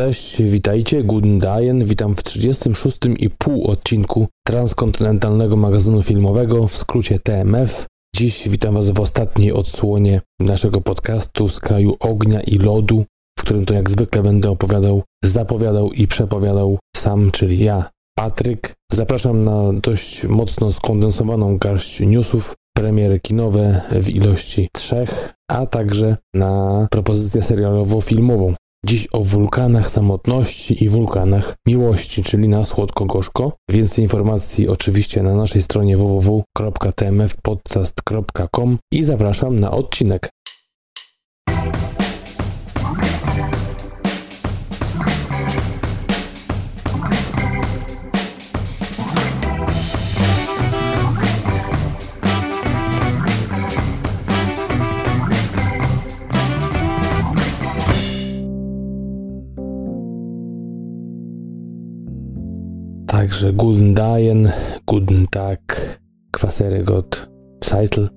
Cześć, witajcie, Guten Dayen. Witam w 36,5 odcinku transkontynentalnego magazynu filmowego, w skrócie TMF. Dziś witam Was w ostatniej odsłonie naszego podcastu z kraju ognia i lodu, w którym to jak zwykle będę opowiadał, zapowiadał i przepowiadał sam, czyli ja, Patryk. Zapraszam na dość mocno skondensowaną garść newsów, premiery kinowe w ilości trzech, a także na propozycję serialowo-filmową. Dziś o wulkanach samotności i wulkanach miłości, czyli na słodko-gorzko. Więcej informacji oczywiście na naszej stronie www.tmfpodcast.com i zapraszam na odcinek. Także Guten Dayen, Guten Tag, Kwasery Gott, Zeitel.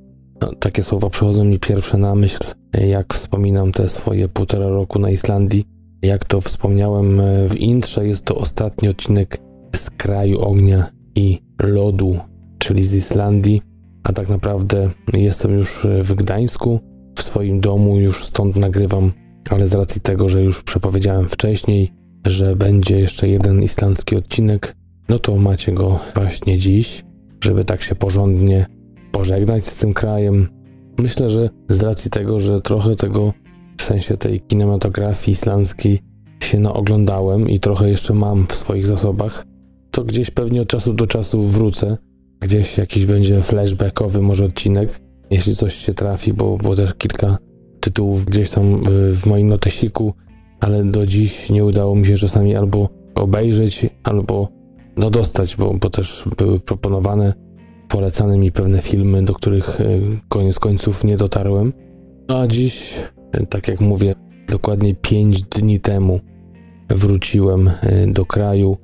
No, takie słowa przychodzą mi pierwsze na myśl, jak wspominam te swoje półtora roku na Islandii. Jak to wspomniałem w intrze, jest to ostatni odcinek z kraju ognia i lodu, czyli z Islandii. A tak naprawdę jestem już w Gdańsku, w swoim domu, już stąd nagrywam, ale z racji tego, że już przepowiedziałem wcześniej, że będzie jeszcze jeden islandzki odcinek, no to macie go właśnie dziś, żeby tak się porządnie pożegnać z tym krajem. Myślę, że z racji tego, że trochę tego w sensie tej kinematografii islandzkiej się naoglądałem i trochę jeszcze mam w swoich zasobach, to gdzieś pewnie od czasu do czasu wrócę. Gdzieś jakiś będzie flashbackowy może odcinek, jeśli coś się trafi, bo było też kilka tytułów gdzieś tam y, w moim notesiku, ale do dziś nie udało mi się czasami albo obejrzeć, albo no dostać, bo, bo też były proponowane, polecane mi pewne filmy, do których e, koniec końców nie dotarłem. No a dziś, e, tak jak mówię, dokładnie 5 dni temu wróciłem e, do kraju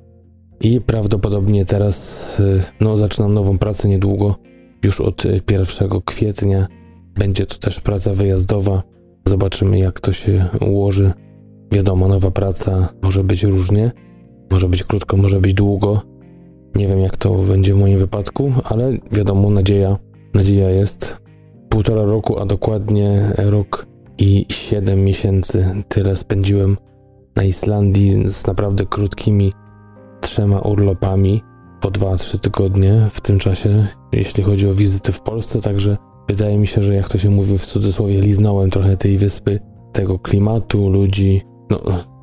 i prawdopodobnie teraz no, zaczynam nową pracę niedługo. Już od 1 kwietnia będzie to też praca wyjazdowa. Zobaczymy, jak to się ułoży. Wiadomo, nowa praca może być różnie. Może być krótko, może być długo. Nie wiem, jak to będzie w moim wypadku, ale wiadomo, nadzieja, nadzieja jest. Półtora roku, a dokładnie rok i siedem miesięcy tyle spędziłem na Islandii z naprawdę krótkimi trzema urlopami po 2-3 tygodnie w tym czasie, jeśli chodzi o wizyty w Polsce, także wydaje mi się, że jak to się mówi w cudzysłowie, liznąłem trochę tej wyspy, tego klimatu, ludzi. No,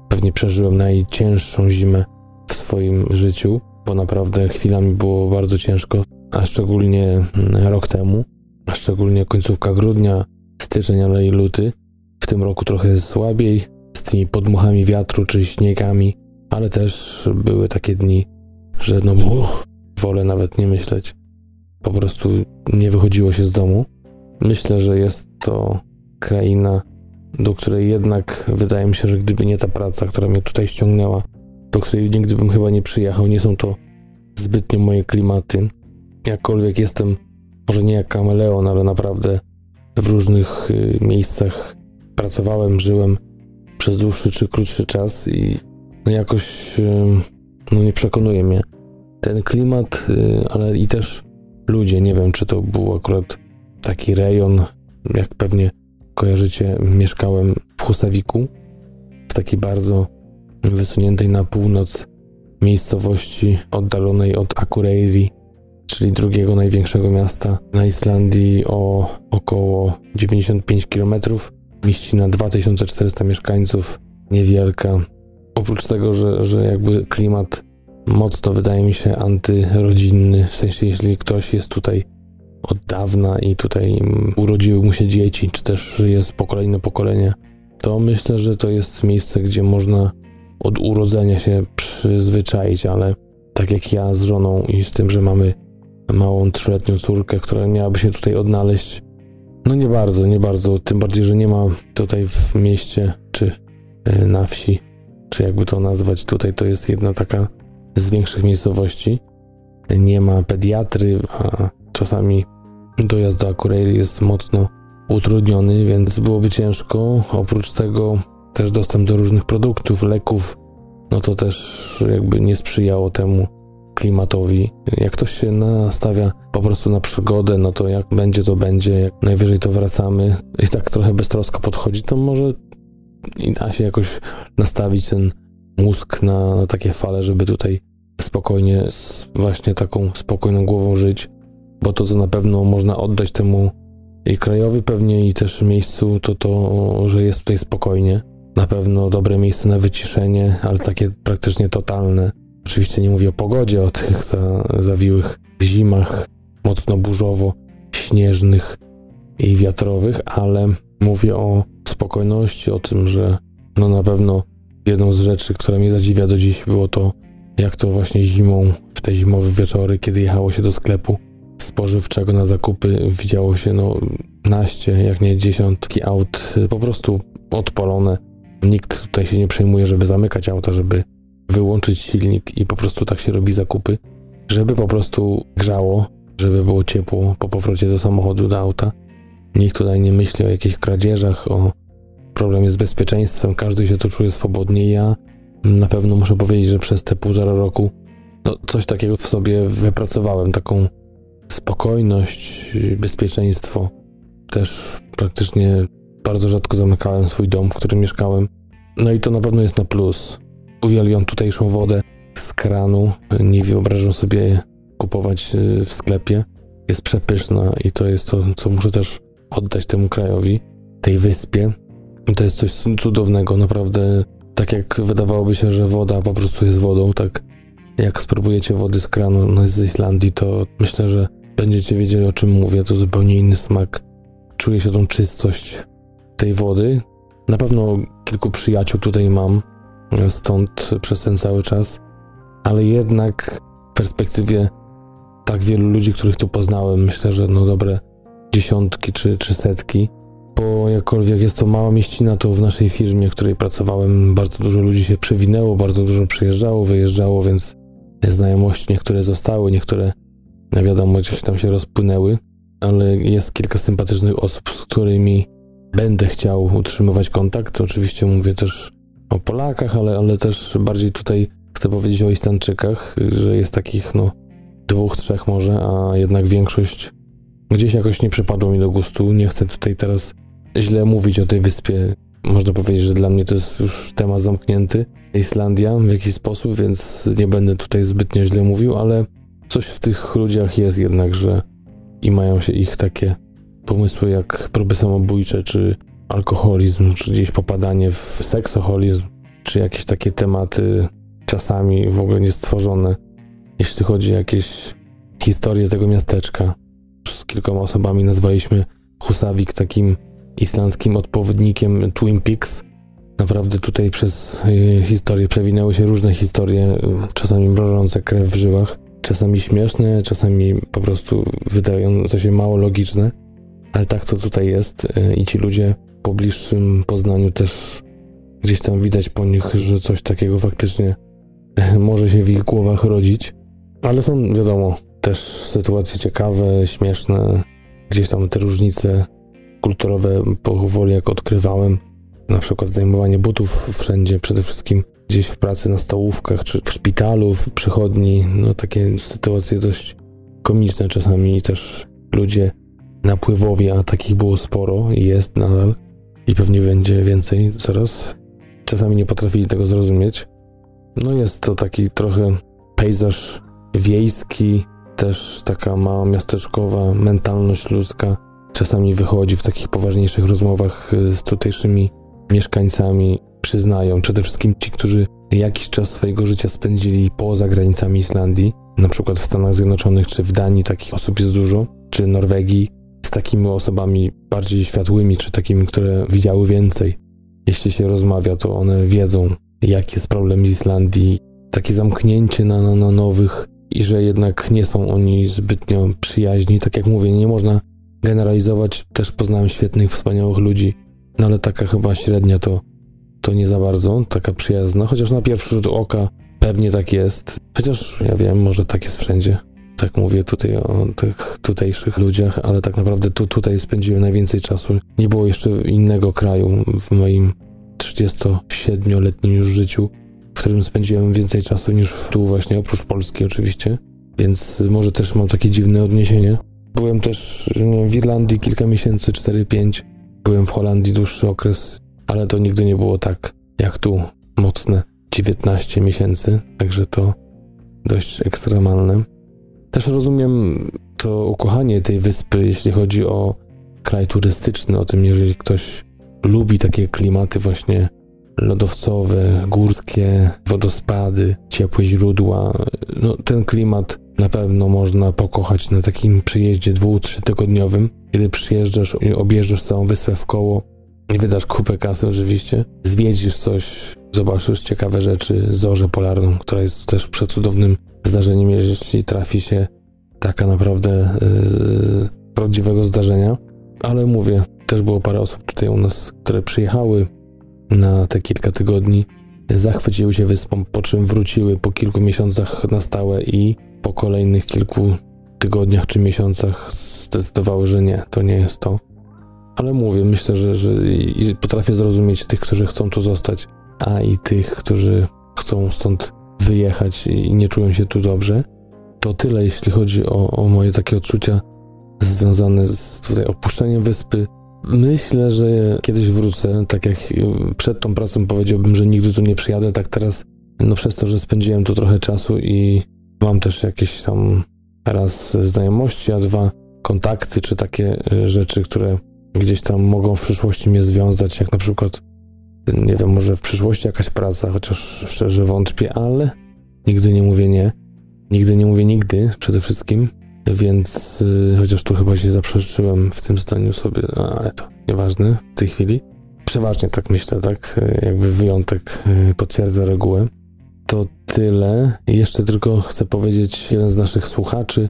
pewnie przeżyłem najcięższą zimę w swoim życiu, bo naprawdę chwilami było bardzo ciężko, a szczególnie mm, rok temu, a szczególnie końcówka grudnia, styczeń, ale i luty. W tym roku trochę słabiej, z tymi podmuchami wiatru czy śniegami, ale też były takie dni, że no uch, wolę nawet nie myśleć. Po prostu nie wychodziło się z domu. Myślę, że jest to kraina, do której jednak wydaje mi się, że gdyby nie ta praca, która mnie tutaj ściągnęła, do której nigdy bym chyba nie przyjechał. Nie są to zbytnio moje klimaty. Jakkolwiek jestem, może nie jak kameleon, ale naprawdę w różnych y, miejscach pracowałem, żyłem przez dłuższy czy krótszy czas i no jakoś y, no nie przekonuje mnie ten klimat, y, ale i też ludzie. Nie wiem, czy to był akurat taki rejon, jak pewnie kojarzycie, mieszkałem w Husawiku, w takiej bardzo wysuniętej na północ miejscowości oddalonej od Akureyri, czyli drugiego największego miasta na Islandii o około 95 km. Mieści na 2400 mieszkańców, niewielka. Oprócz tego, że, że jakby klimat mocno wydaje mi się antyrodzinny, w sensie jeśli ktoś jest tutaj od dawna i tutaj urodziły mu się dzieci, czy też żyje z pokolenia na pokolenie, to myślę, że to jest miejsce, gdzie można od urodzenia się przyzwyczaić, ale tak jak ja z żoną i z tym, że mamy małą trzyletnią córkę, która miałaby się tutaj odnaleźć, no nie bardzo, nie bardzo. Tym bardziej, że nie ma tutaj w mieście czy e, na wsi, czy jakby to nazwać, tutaj to jest jedna taka z większych miejscowości. Nie ma pediatry, a czasami dojazd do Akureyri jest mocno utrudniony, więc byłoby ciężko. Oprócz tego też dostęp do różnych produktów, leków no to też jakby nie sprzyjało temu klimatowi. Jak ktoś się nastawia po prostu na przygodę, no to jak będzie, to będzie, jak najwyżej to wracamy i tak trochę beztrosko podchodzi, to może da się jakoś nastawić ten mózg na, na takie fale, żeby tutaj spokojnie, z właśnie taką spokojną głową żyć, bo to, co na pewno można oddać temu i krajowi pewnie i też miejscu, to to, że jest tutaj spokojnie. Na pewno dobre miejsce na wyciszenie, ale takie praktycznie totalne. Oczywiście nie mówię o pogodzie, o tych za, zawiłych zimach, mocno burzowo, śnieżnych i wiatrowych, ale mówię o spokojności, o tym, że no na pewno jedną z rzeczy, która mnie zadziwia do dziś, było to, jak to właśnie zimą, w te zimowe wieczory, kiedy jechało się do sklepu spożywczego na zakupy, widziało się no naście, jak nie dziesiątki aut, po prostu odpalone. Nikt tutaj się nie przejmuje, żeby zamykać auta, żeby wyłączyć silnik i po prostu tak się robi zakupy, żeby po prostu grzało, żeby było ciepło po powrocie do samochodu, do auta. Nikt tutaj nie myśli o jakichś kradzieżach, o problemie z bezpieczeństwem, każdy się tu czuje swobodnie. Ja na pewno muszę powiedzieć, że przez te półtora roku no, coś takiego w sobie wypracowałem, taką spokojność, bezpieczeństwo. Też praktycznie bardzo rzadko zamykałem swój dom, w którym mieszkałem. No i to na pewno jest na plus. Uwielbiam tutejszą wodę z kranu. Nie wyobrażam sobie kupować y, w sklepie. Jest przepyszna i to jest to, co muszę też oddać temu krajowi, tej wyspie. To jest coś cudownego, naprawdę. Tak jak wydawałoby się, że woda po prostu jest wodą, tak jak spróbujecie wody z kranu no z Islandii, to myślę, że będziecie wiedzieli o czym mówię. To zupełnie inny smak. Czuję się tą czystość tej wody. Na pewno kilku przyjaciół tutaj mam, stąd przez ten cały czas, ale jednak w perspektywie tak wielu ludzi, których tu poznałem, myślę, że no dobre dziesiątki czy, czy setki, bo jakkolwiek jest to mała mieścina, to w naszej firmie, w której pracowałem, bardzo dużo ludzi się przewinęło, bardzo dużo przyjeżdżało, wyjeżdżało, więc znajomości niektóre zostały, niektóre, wiadomo, gdzieś tam się rozpłynęły, ale jest kilka sympatycznych osób, z którymi będę chciał utrzymywać kontakt. Oczywiście mówię też o Polakach, ale, ale też bardziej tutaj chcę powiedzieć o Islandczykach, że jest takich, no, dwóch, trzech może, a jednak większość gdzieś jakoś nie przypadło mi do gustu. Nie chcę tutaj teraz źle mówić o tej wyspie. Można powiedzieć, że dla mnie to jest już temat zamknięty. Islandia w jakiś sposób, więc nie będę tutaj zbytnio źle mówił, ale coś w tych ludziach jest jednak, że i mają się ich takie pomysły jak próby samobójcze, czy alkoholizm, czy gdzieś popadanie w seksoholizm, czy jakieś takie tematy czasami w ogóle niestworzone, jeśli chodzi o jakieś historie tego miasteczka. Z kilkoma osobami nazwaliśmy Husavik takim islandzkim odpowiednikiem Twin Peaks. Naprawdę tutaj przez y, historię przewinęły się różne historie, czasami mrożące krew w żyłach, czasami śmieszne, czasami po prostu wydające się mało logiczne, ale tak to tutaj jest y, i ci ludzie po bliższym poznaniu też gdzieś tam widać po nich, że coś takiego faktycznie może się w ich głowach rodzić. Ale są, wiadomo, też sytuacje ciekawe, śmieszne, gdzieś tam te różnice kulturowe powoli jak odkrywałem. Na przykład zdejmowanie butów wszędzie, przede wszystkim gdzieś w pracy na stołówkach, czy w szpitalu, w przychodni. No takie sytuacje dość komiczne czasami i też ludzie napływowi, a takich było sporo i jest nadal i pewnie będzie więcej coraz. Czasami nie potrafili tego zrozumieć. No jest to taki trochę pejzaż wiejski, też taka mała miasteczkowa mentalność ludzka. Czasami wychodzi w takich poważniejszych rozmowach y, z tutejszymi mieszkańcami. Przyznają przede wszystkim ci, którzy jakiś czas swojego życia spędzili poza granicami Islandii, na przykład w Stanach Zjednoczonych czy w Danii takich osób jest dużo, czy Norwegii, takimi osobami bardziej światłymi, czy takimi, które widziały więcej. Jeśli się rozmawia, to one wiedzą, jaki jest problem Islandii, takie zamknięcie na, na, na nowych i że jednak nie są oni zbytnio przyjaźni. Tak jak mówię, nie można generalizować. Też poznałem świetnych, wspaniałych ludzi, no ale taka chyba średnia to, to nie za bardzo, taka przyjazna. Chociaż na pierwszy rzut oka pewnie tak jest. Chociaż ja wiem, może tak jest wszędzie. Tak mówię tutaj o tych tutejszych ludziach, ale tak naprawdę tu, tutaj spędziłem najwięcej czasu. Nie było jeszcze innego kraju w moim 37-letnim już życiu, w którym spędziłem więcej czasu niż tu właśnie, oprócz Polski oczywiście, więc może też mam takie dziwne odniesienie. Byłem też w Irlandii kilka miesięcy, 4-5. Byłem w Holandii dłuższy okres, ale to nigdy nie było tak jak tu, mocne 19 miesięcy, także to dość ekstremalne. Też rozumiem to ukochanie tej wyspy, jeśli chodzi o kraj turystyczny, o tym, jeżeli ktoś lubi takie klimaty właśnie lodowcowe, górskie, wodospady, ciepłe źródła. No, ten klimat na pewno można pokochać na takim przyjeździe dwu, trzy tygodniowym, kiedy przyjeżdżasz i objeżdżasz całą wyspę w koło. Nie wydasz kupę kasy oczywiście, zwiedzisz coś, zobaczysz ciekawe rzeczy, zorzę polarną, która jest też przecudownym zdarzeniem, jeśli trafi się taka naprawdę yy, prawdziwego zdarzenia. Ale mówię, też było parę osób tutaj u nas, które przyjechały na te kilka tygodni, zachwyciły się wyspą, po czym wróciły po kilku miesiącach na stałe i po kolejnych kilku tygodniach czy miesiącach zdecydowały, że nie, to nie jest to. Ale mówię, myślę, że, że potrafię zrozumieć tych, którzy chcą tu zostać, a i tych, którzy chcą stąd wyjechać i nie czują się tu dobrze. To tyle, jeśli chodzi o, o moje takie odczucia związane z tutaj opuszczeniem wyspy. Myślę, że kiedyś wrócę, tak jak przed tą pracą powiedziałbym, że nigdy tu nie przyjadę, tak teraz, no przez to, że spędziłem tu trochę czasu i mam też jakieś tam raz znajomości, a dwa kontakty, czy takie rzeczy, które gdzieś tam mogą w przyszłości mnie związać, jak na przykład, nie wiem, może w przyszłości jakaś praca, chociaż szczerze wątpię, ale nigdy nie mówię nie. Nigdy nie mówię nigdy, przede wszystkim. Więc yy, chociaż tu chyba się zaprzeczyłem w tym zdaniu sobie, no, ale to nieważne w tej chwili. Przeważnie tak myślę, tak? Jakby wyjątek yy, potwierdza regułę. To tyle. Jeszcze tylko chcę powiedzieć, jeden z naszych słuchaczy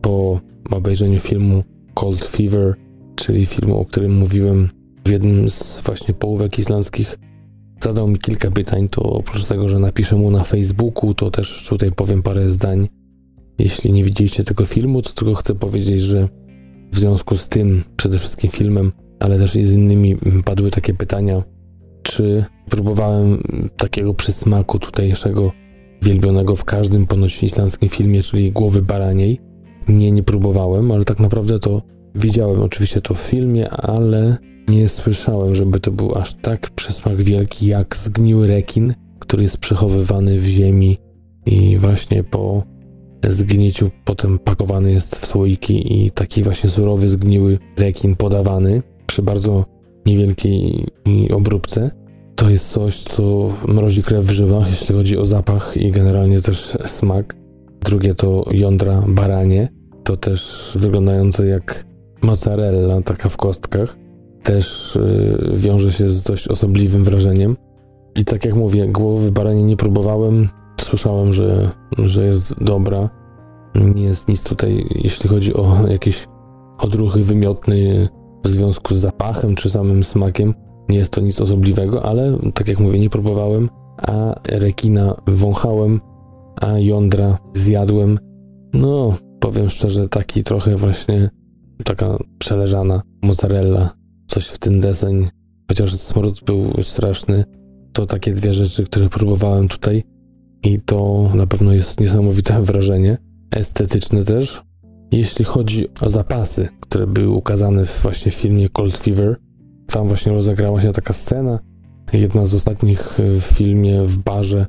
po obejrzeniu filmu Cold Fever, czyli filmu, o którym mówiłem w jednym z właśnie połówek islandzkich, zadał mi kilka pytań. To oprócz tego, że napiszę mu na Facebooku, to też tutaj powiem parę zdań jeśli nie widzieliście tego filmu, to tylko chcę powiedzieć, że w związku z tym, przede wszystkim filmem, ale też i z innymi padły takie pytania, czy próbowałem takiego przysmaku tutejszego, wielbionego w każdym ponoć islandzkim filmie, czyli głowy baraniej. Nie, nie próbowałem, ale tak naprawdę to widziałem oczywiście to w filmie, ale nie słyszałem, żeby to był aż tak przysmak wielki jak zgniły rekin, który jest przechowywany w ziemi i właśnie po zgniciu potem pakowany jest w słoiki i taki właśnie surowy, zgniły rekin podawany przy bardzo niewielkiej obróbce. To jest coś, co mrozi krew w żyłach, jeśli chodzi o zapach i generalnie też smak. Drugie to jądra baranie, to też wyglądające jak mozzarella, taka w kostkach. Też yy, wiąże się z dość osobliwym wrażeniem. I tak jak mówię, głowy baranie nie próbowałem, Słyszałem, że, że jest dobra. Nie jest nic tutaj, jeśli chodzi o jakieś odruchy wymiotny w związku z zapachem czy samym smakiem. Nie jest to nic osobliwego, ale tak jak mówię, nie próbowałem, a rekina wąchałem, a jądra zjadłem. No, powiem szczerze, taki trochę właśnie taka przeleżana mozzarella, coś w ten deseń, chociaż smród był straszny. To takie dwie rzeczy, które próbowałem tutaj i to na pewno jest niesamowite wrażenie, estetyczne też. Jeśli chodzi o zapasy, które były ukazane w właśnie filmie Cold Fever, tam właśnie rozegrała się taka scena, jedna z ostatnich w filmie w barze,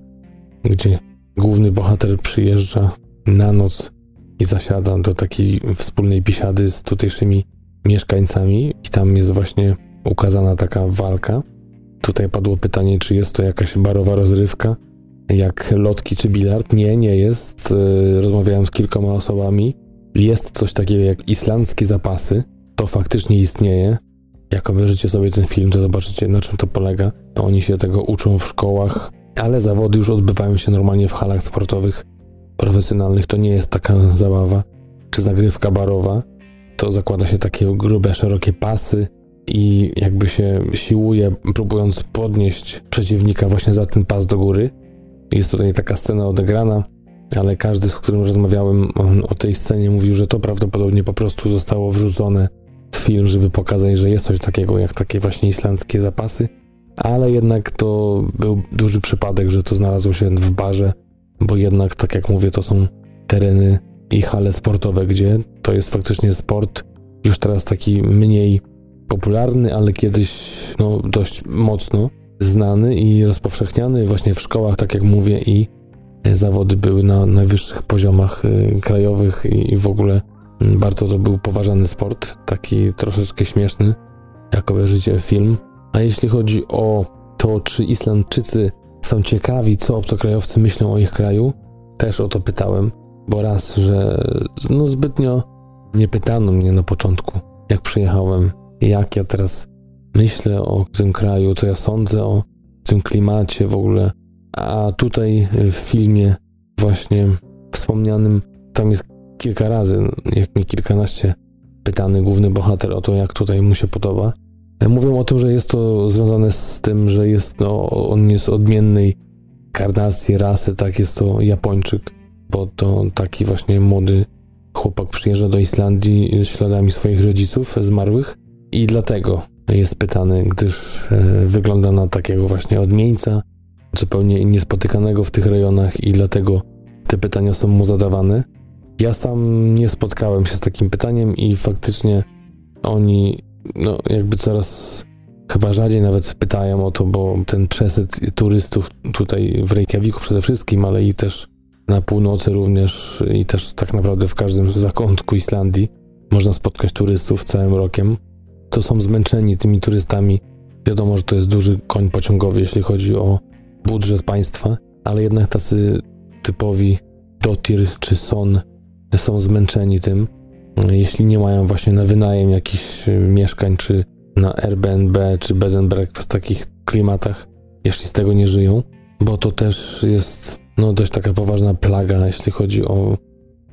gdzie główny bohater przyjeżdża na noc i zasiada do takiej wspólnej biesiady z tutejszymi mieszkańcami i tam jest właśnie ukazana taka walka. Tutaj padło pytanie, czy jest to jakaś barowa rozrywka, jak lotki czy bilard. Nie, nie jest. E, rozmawiałem z kilkoma osobami. Jest coś takiego jak islandzkie zapasy. To faktycznie istnieje. Jak obejrzycie sobie ten film, to zobaczycie na czym to polega. Oni się tego uczą w szkołach, ale zawody już odbywają się normalnie w halach sportowych profesjonalnych. To nie jest taka zabawa czy zagrywka barowa. To zakłada się takie grube, szerokie pasy i jakby się siłuje, próbując podnieść przeciwnika właśnie za ten pas do góry. Jest tutaj taka scena odegrana, ale każdy, z którym rozmawiałem o tej scenie, mówił, że to prawdopodobnie po prostu zostało wrzucone w film, żeby pokazać, że jest coś takiego jak takie właśnie islandzkie zapasy. ale jednak to był duży przypadek, że to znalazło się w barze, bo jednak, tak jak mówię, to są tereny i hale sportowe, gdzie to jest faktycznie sport już teraz taki mniej popularny, ale kiedyś no, dość mocno znany i rozpowszechniany właśnie w szkołach, tak jak mówię, i zawody były na najwyższych poziomach y, krajowych i w ogóle mm, bardzo to był poważany sport, taki troszeczkę śmieszny, jak obejrzycie film. A jeśli chodzi o to, czy Islandczycy są ciekawi, co obcokrajowcy myślą o ich kraju, też o to pytałem, bo raz, że no zbytnio nie pytano mnie na początku, jak przyjechałem, jak ja teraz myślę o tym kraju, co ja sądzę o tym klimacie w ogóle. A tutaj w filmie właśnie wspomnianym, tam jest kilka razy, jak nie kilkanaście, pytany główny bohater o to, jak tutaj mu się podoba. Mówią o tym, że jest to związane z tym, że jest, no, on jest odmiennej karnacji, rasy, tak, jest to Japończyk, bo to taki właśnie młody chłopak przyjeżdża do Islandii śladami swoich rodziców zmarłych i dlatego jest pytany, gdyż e, wygląda na takiego właśnie odmieńca, zupełnie niespotykanego w tych rejonach i dlatego te pytania są mu zadawane. Ja sam nie spotkałem się z takim pytaniem i faktycznie oni no jakby coraz chyba rzadziej nawet pytają o to, bo ten przesyt turystów tutaj w Reykjaviku przede wszystkim, ale i też na północy również i też tak naprawdę w każdym zakątku Islandii można spotkać turystów całym rokiem. To są zmęczeni tymi turystami. Wiadomo, że to jest duży koń pociągowy, jeśli chodzi o budżet państwa, ale jednak tacy typowi dotir czy son są zmęczeni tym jeśli nie mają właśnie na wynajem jakichś y, mieszkań, czy na Airbnb, czy bed and breakfast w takich klimatach, jeśli z tego nie żyją, bo to też jest no, dość taka poważna plaga, jeśli chodzi o,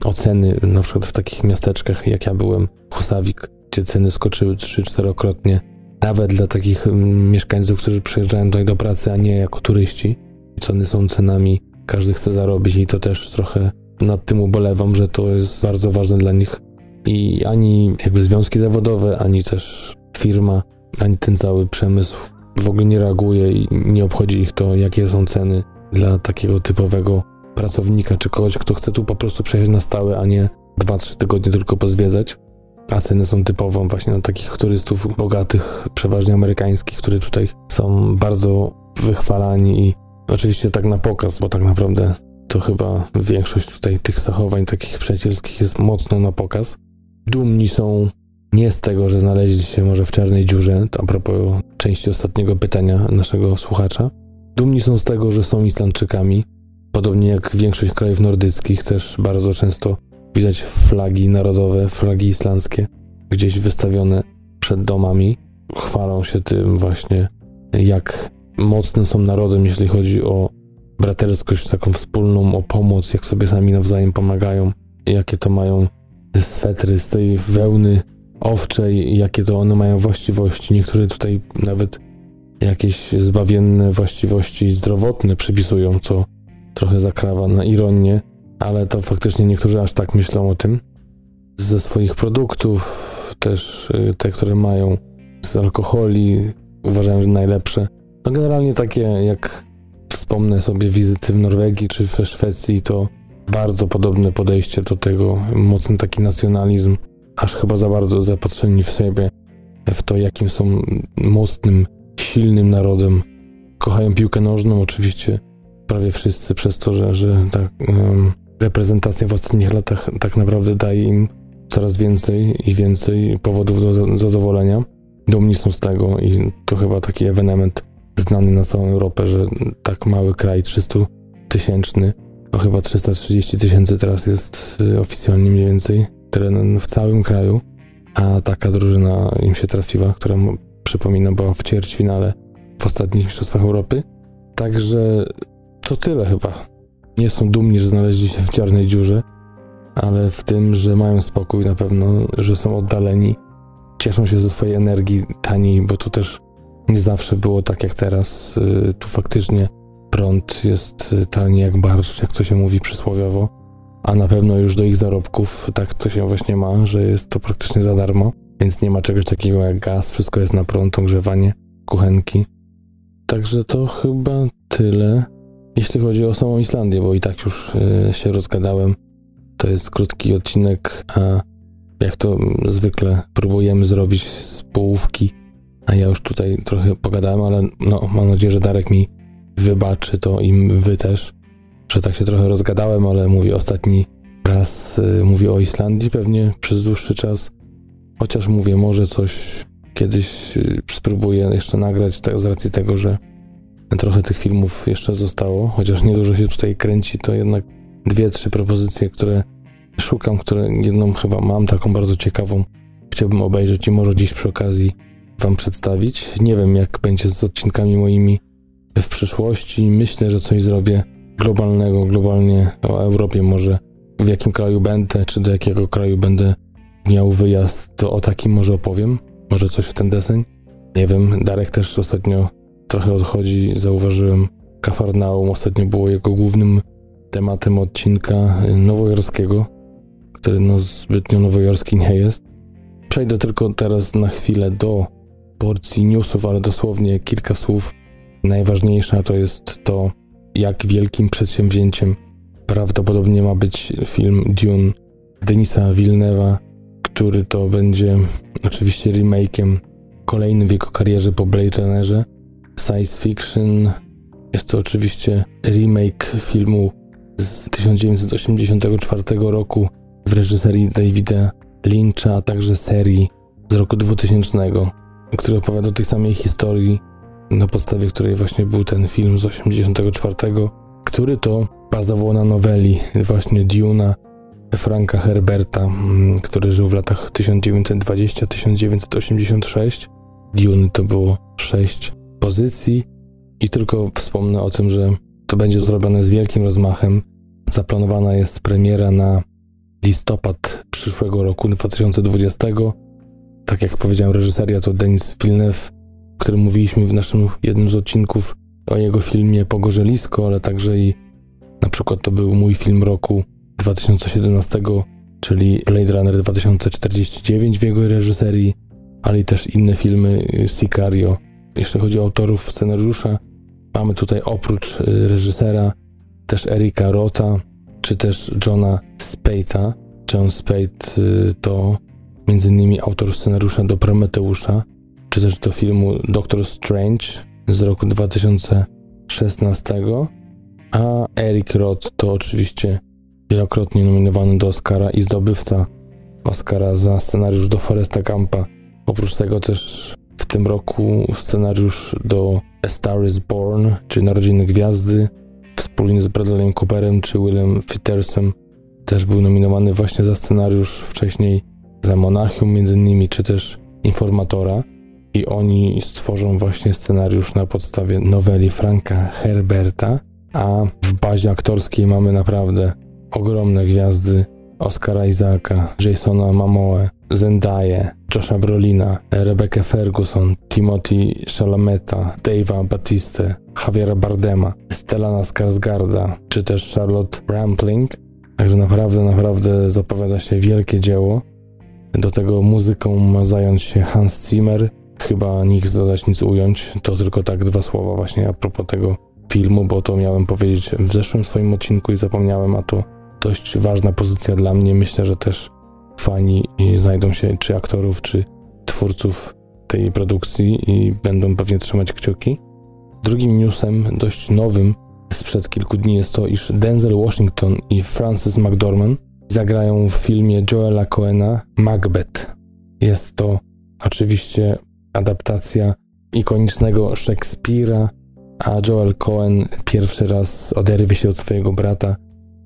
o ceny, na przykład w takich miasteczkach, jak ja byłem, Husawik, gdzie ceny skoczyły 3-4-krotnie, nawet dla takich mm, mieszkańców, którzy przyjeżdżają tutaj do pracy, a nie jako turyści. Ceny są cenami, każdy chce zarobić i to też trochę nad tym ubolewam, że to jest bardzo ważne dla nich. I ani jakby związki zawodowe, ani też firma, ani ten cały przemysł w ogóle nie reaguje i nie obchodzi ich to, jakie są ceny dla takiego typowego pracownika czy kogoś, kto chce tu po prostu przejechać na stałe, a nie 2-3 tygodnie tylko pozwiedzać. A ceny są typową właśnie na takich turystów bogatych, przeważnie amerykańskich, którzy tutaj są bardzo wychwalani i oczywiście tak na pokaz, bo tak naprawdę to chyba większość tutaj tych zachowań takich przyjacielskich jest mocno na pokaz. Dumni są nie z tego, że znaleźli się może w czarnej dziurze, a propos części ostatniego pytania naszego słuchacza. Dumni są z tego, że są Islandczykami. Podobnie jak większość krajów nordyckich, też bardzo często widać flagi narodowe, flagi islandzkie, gdzieś wystawione przed domami. Chwalą się tym właśnie, jak mocne są narodem, jeśli chodzi o braterskość taką wspólną, o pomoc, jak sobie sami nawzajem pomagają, jakie to mają swetry z tej wełny owczej, jakie to one mają właściwości. Niektórzy tutaj nawet jakieś zbawienne właściwości zdrowotne przypisują, co trochę zakrawa na ironię, ale to faktycznie niektórzy aż tak myślą o tym. Ze swoich produktów, też y, te, które mają z alkoholi, uważają, że najlepsze. No generalnie takie, jak wspomnę sobie wizyty w Norwegii czy we Szwecji, to bardzo podobne podejście do tego, mocny taki nacjonalizm, aż chyba za bardzo zapatrzeni w siebie, w to, jakim są mocnym, silnym narodem. Kochają piłkę nożną, oczywiście prawie wszyscy, przez to, że, że ta um, reprezentacja w ostatnich latach tak naprawdę daje im coraz więcej i więcej powodów do zadowolenia. Dumni są z tego i to chyba taki ewenement znany na całą Europę, że tak mały kraj, 300 tysięczny, no chyba 330 tysięcy teraz jest y, oficjalnie mniej więcej teren w całym kraju, a taka drużyna im się trafiła, która przypomina była w ćwierćfinale w ostatnich mistrzostwach Europy. Także to tyle chyba. Nie są dumni, że znaleźli się w czarnej dziurze, ale w tym, że mają spokój na pewno, że są oddaleni, cieszą się ze swojej energii taniej, bo to też nie zawsze było tak jak teraz. Y, tu faktycznie prąd jest tani jak barszcz, jak to się mówi przysłowiowo, a na pewno już do ich zarobków tak to się właśnie ma, że jest to praktycznie za darmo, więc nie ma czegoś takiego jak gaz, wszystko jest na prąd, ogrzewanie, kuchenki. także to chyba tyle, jeśli chodzi o samą Islandię, bo i tak już y, się rozgadałem. To jest krótki odcinek, a jak to zwykle próbujemy zrobić z połówki, a ja już tutaj trochę pogadałem, ale no, mam nadzieję, że Darek mi wybaczy to i wy też, że tak się trochę rozgadałem, ale mówię ostatni raz y, mówię o Islandii pewnie przez dłuższy czas, chociaż mówię, może coś kiedyś y, spróbuję jeszcze nagrać tak, z racji tego, że trochę tych filmów jeszcze zostało, chociaż niedużo się tutaj kręci, to jednak dwie, trzy propozycje, które szukam, które jedną chyba mam, taką bardzo ciekawą, chciałbym obejrzeć i może dziś przy okazji Wam przedstawić. Nie wiem, jak będzie z odcinkami moimi w przyszłości. Myślę, że coś zrobię globalnego, globalnie o Europie może, w jakim kraju będę, czy do jakiego kraju będę miał wyjazd, to o takim może opowiem. Może coś w ten deseń. Nie wiem, Darek też ostatnio trochę odchodzi, zauważyłem. Kafarnaum ostatnio było jego głównym tematem odcinka nowojorskiego, który no zbytnio nowojorski nie jest. Przejdę tylko teraz na chwilę do porcji newsów, ale dosłownie kilka słów. Najważniejsza to jest to, jak wielkim przedsięwzięciem prawdopodobnie ma być film Dune Denisa Villeneuve'a, który to będzie oczywiście remake'iem kolejnym w jego karierze po Blade Runnerze. Science fiction jest to oczywiście remake filmu z 1984 roku w reżyserii Davida Lyncha, a także serii z roku 2000, który opowiada o tej samej historii, na podstawie której właśnie był ten film z 84, który to bazował na noweli właśnie Duna Franka Herberta, mm, który żył w latach 1920-1986. Dune to było sześć pozycji i tylko wspomnę o tym, że to będzie zrobione z wielkim rozmachem. Zaplanowana jest premiera na listopad przyszłego roku 2020. Tak jak powiedziałem, reżyseria to Denis Villeneuve, o którym mówiliśmy w naszym jednym z odcinków o jego filmie Pogorzelisko, ale także i na przykład to był mój film roku 2017, czyli Blade Runner 2049 w jego reżyserii, ale i też inne filmy Sicario. Jeśli chodzi o autorów scenariusza, mamy tutaj oprócz y, reżysera też Erika Rota, czy też Johna Spade'a. John Spade y, to m.in. autor scenariusza do Prometeusza, czy też do filmu Doctor Strange z roku 2016, a Eric Roth to oczywiście wielokrotnie nominowany do Oscara i zdobywca Oscara za scenariusz do Foresta Gampa. Oprócz tego też w tym roku scenariusz do A Star is Born, czy Narodziny Gwiazdy, wspólnie z Bradleyem Cooperem czy Willem Fittersem też był nominowany właśnie za scenariusz wcześniej za Monachium między innymi, czy też Informatora i oni stworzą właśnie scenariusz na podstawie noweli Franka Herberta, a w bazie aktorskiej mamy naprawdę ogromne gwiazdy Oscara Isaaca, Jasona Mamoe, Zendaya, Josha Brolina, Rebecca Ferguson, Timothy Chalameta, Dave'a Batiste, Javiera Bardema, Stellana Skarsgarda, czy też Charlotte Rampling. Także naprawdę, naprawdę zapowiada się wielkie dzieło. Do tego muzyką ma zająć się Hans Zimmer. Chyba nikt dodać nic ująć. To tylko tak dwa słowa właśnie a propos tego filmu, bo to miałem powiedzieć w zeszłym swoim odcinku i zapomniałem, a to dość ważna pozycja dla mnie. Myślę, że też fani znajdą się czy aktorów, czy twórców tej produkcji i będą pewnie trzymać kciuki. Drugim newsem, dość nowym sprzed kilku dni jest to, iż Denzel Washington i Francis McDormand zagrają w filmie Joela Coena Macbeth. Jest to oczywiście adaptacja ikonicznego Szekspira, a Joel Cohen pierwszy raz oderwie się od swojego brata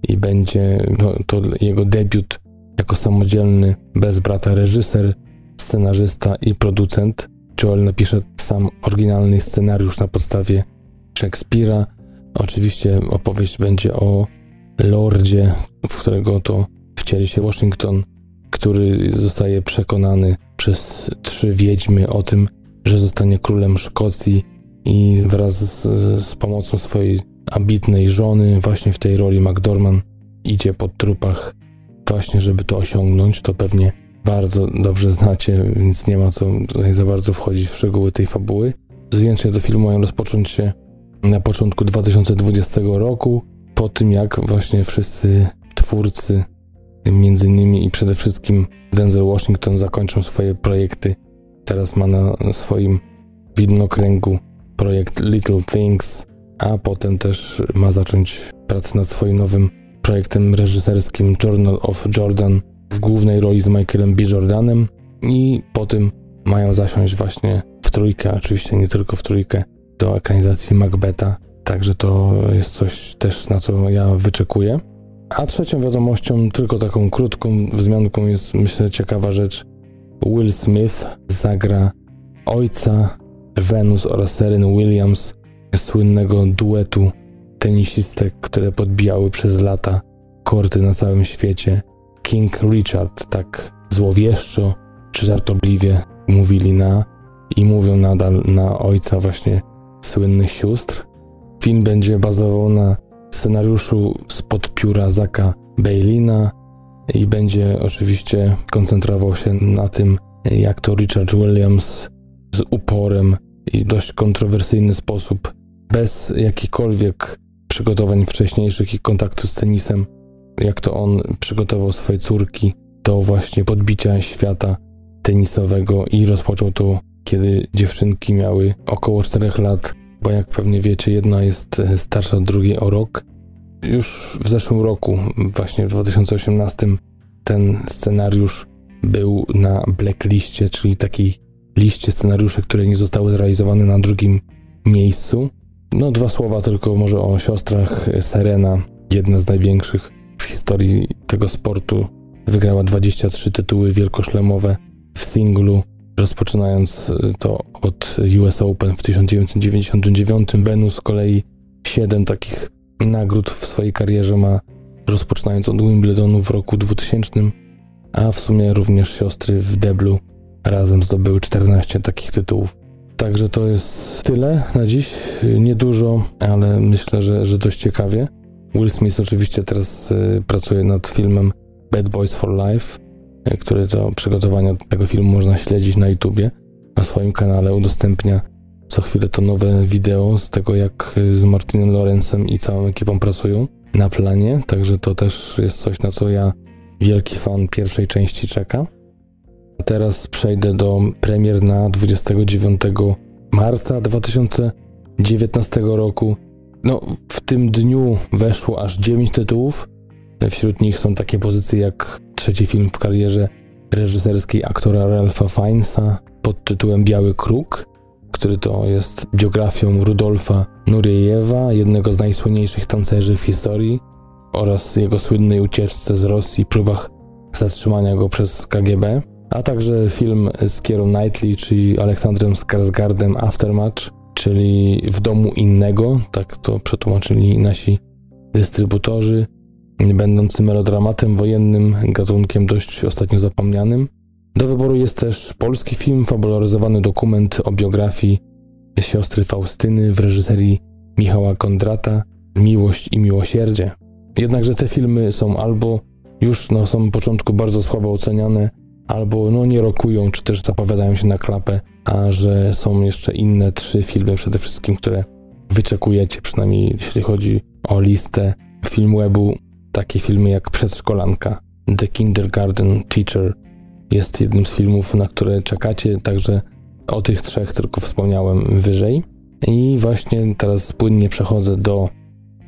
i będzie no, to jego debiut jako samodzielny, bez brata reżyser, scenarzysta i producent. Joel napisze sam oryginalny scenariusz na podstawie Szekspira. Oczywiście opowieść będzie o lordzie, w którego to wcieli się Washington, który zostaje przekonany przez trzy wiedźmy o tym, że zostanie królem Szkocji i wraz z, z pomocą swojej ambitnej żony, właśnie w tej roli McDormand, idzie po trupach właśnie, żeby to osiągnąć. To pewnie bardzo dobrze znacie, więc nie ma co tutaj za bardzo wchodzić w szczegóły tej fabuły. Zdjęcia do filmu mają rozpocząć się na początku 2020 roku, po tym jak właśnie wszyscy twórcy, między innymi i przede wszystkim Denzel Washington zakończą swoje projekty. Teraz ma na swoim widnokręgu projekt Little Things, a potem też ma zacząć pracę nad swoim nowym projektem reżyserskim Journal of Jordan w głównej roli z Michaelem B. Jordanem i po tym mają zasiąść właśnie w trójkę, oczywiście nie tylko w trójkę, do ekranizacji Macbeta, także to jest coś też na co ja wyczekuję. A trzecią wiadomością, tylko taką krótką wzmianką jest myślę ciekawa rzecz. Will Smith zagra ojca Venus oraz Sereny Williams, słynnego duetu tenisistek, które podbijały przez lata korty na całym świecie. King Richard tak złowieszczo czy żartobliwie mówili na i mówią nadal na ojca właśnie słynnych sióstr. Film będzie bazował na scenariuszu spod pióra Zaka Bailina i będzie oczywiście koncentrował się na tym, jak to Richard Williams z uporem i dość kontrowersyjny sposób, bez jakichkolwiek przygotowań wcześniejszych i kontaktu z tenisem, jak to on przygotował swoje córki do właśnie podbicia świata tenisowego i rozpoczął to, kiedy dziewczynki miały około 4 lat, bo jak pewnie wiecie, jedna jest starsza od drugiej o rok. Już w zeszłym roku, właśnie w 2018, ten scenariusz był na blackliście, czyli takiej liście scenariuszy, które nie zostały zrealizowane na drugim miejscu. No, dwa słowa tylko może o siostrach. Serena, jedna z największych w historii tego sportu, wygrała 23 tytuły wielkoszlemowe w singlu, rozpoczynając to od US Open w 1999. Venus z kolei 7 takich nagród w swojej karierze ma, rozpoczynając od Wimbledonu w roku 2000, a w sumie również siostry w deblu razem zdobyły 14 takich tytułów. Także to jest tyle na dziś. Niedużo, ale myślę, że, że dość ciekawie. Will Smith oczywiście teraz y, pracuje nad filmem Bad Boys for Life, y, który to przygotowania tego filmu można śledzić na YouTubie. Na swoim kanale udostępnia co chwilę to nowe wideo z tego, jak y, z Martinem Lorenzem i całą ekipą pracują na planie. Także to też jest coś, na co ja, wielki fan pierwszej części, czeka. Teraz przejdę do premier na 29 marca 2019 roku. No, w tym dniu weszło aż 9 tytułów. Wśród nich są takie pozycje jak trzeci film w karierze reżyserskiej aktora Ralpha Fiennesa pod tytułem Biały Kruk, który to jest biografią Rudolfa Nuriejewa, jednego z najsłynniejszych tancerzy w historii oraz jego słynnej ucieczce z Rosji próbach zatrzymania go przez KGB a także film z Kierą Knightley, czyli Aleksandrem Skarsgardem Aftermatch, czyli W domu innego, tak to przetłumaczyli nasi dystrybutorzy, będący melodramatem wojennym, gatunkiem dość ostatnio zapomnianym. Do wyboru jest też polski film, fabularyzowany dokument o biografii siostry Faustyny w reżyserii Michała Kondrata, Miłość i Miłosierdzie. Jednakże te filmy są albo już na samym początku bardzo słabo oceniane, albo no nie rokują, czy też zapowiadają się na klapę, a że są jeszcze inne trzy filmy przede wszystkim, które wyczekujecie, przynajmniej jeśli chodzi o listę film webu, takie filmy jak Przedszkolanka, The Kindergarten Teacher jest jednym z filmów, na które czekacie, także o tych trzech tylko wspomniałem wyżej. I właśnie teraz płynnie przechodzę do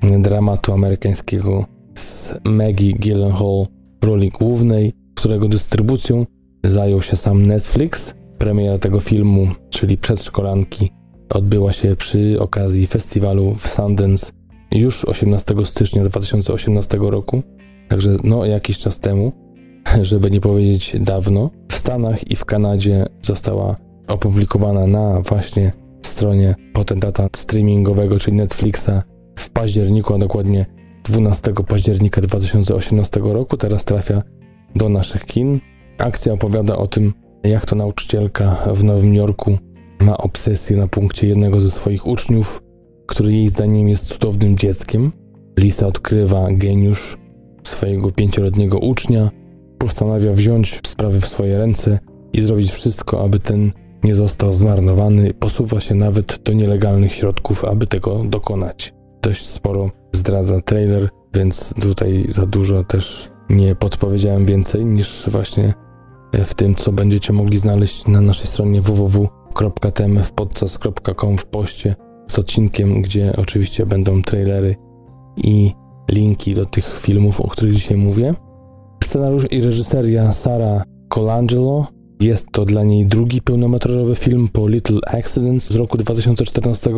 dramatu amerykańskiego z Maggie Gyllenhaal w roli głównej którego dystrybucją zajął się sam Netflix. Premiera tego filmu, czyli Przedszkolanki, odbyła się przy okazji festiwalu w Sundance już 18 stycznia 2018 roku, także no jakiś czas temu, żeby nie powiedzieć dawno. W Stanach i w Kanadzie została opublikowana na właśnie stronie potentata streamingowego, czyli Netflixa w październiku, a dokładnie 12 października 2018 roku. Teraz trafia do naszych kin. Akcja opowiada o tym, jak to nauczycielka w Nowym Jorku ma obsesję na punkcie jednego ze swoich uczniów, który jej zdaniem jest cudownym dzieckiem. Lisa odkrywa geniusz swojego pięcioletniego ucznia, postanawia wziąć sprawy w swoje ręce i zrobić wszystko, aby ten nie został zmarnowany, posuwa się nawet do nielegalnych środków, aby tego dokonać. Dość sporo zdradza trailer, więc tutaj za dużo też nie podpowiedziałem więcej niż właśnie w tym, co będziecie mogli znaleźć na naszej stronie www.tmfpodcast.com w poście z odcinkiem, gdzie oczywiście będą trailery i linki do tych filmów, o których dzisiaj mówię. Scenariusz i reżyseria Sara Colangelo. Jest to dla niej drugi pełnometrażowy film po Little Accidents z roku 2014,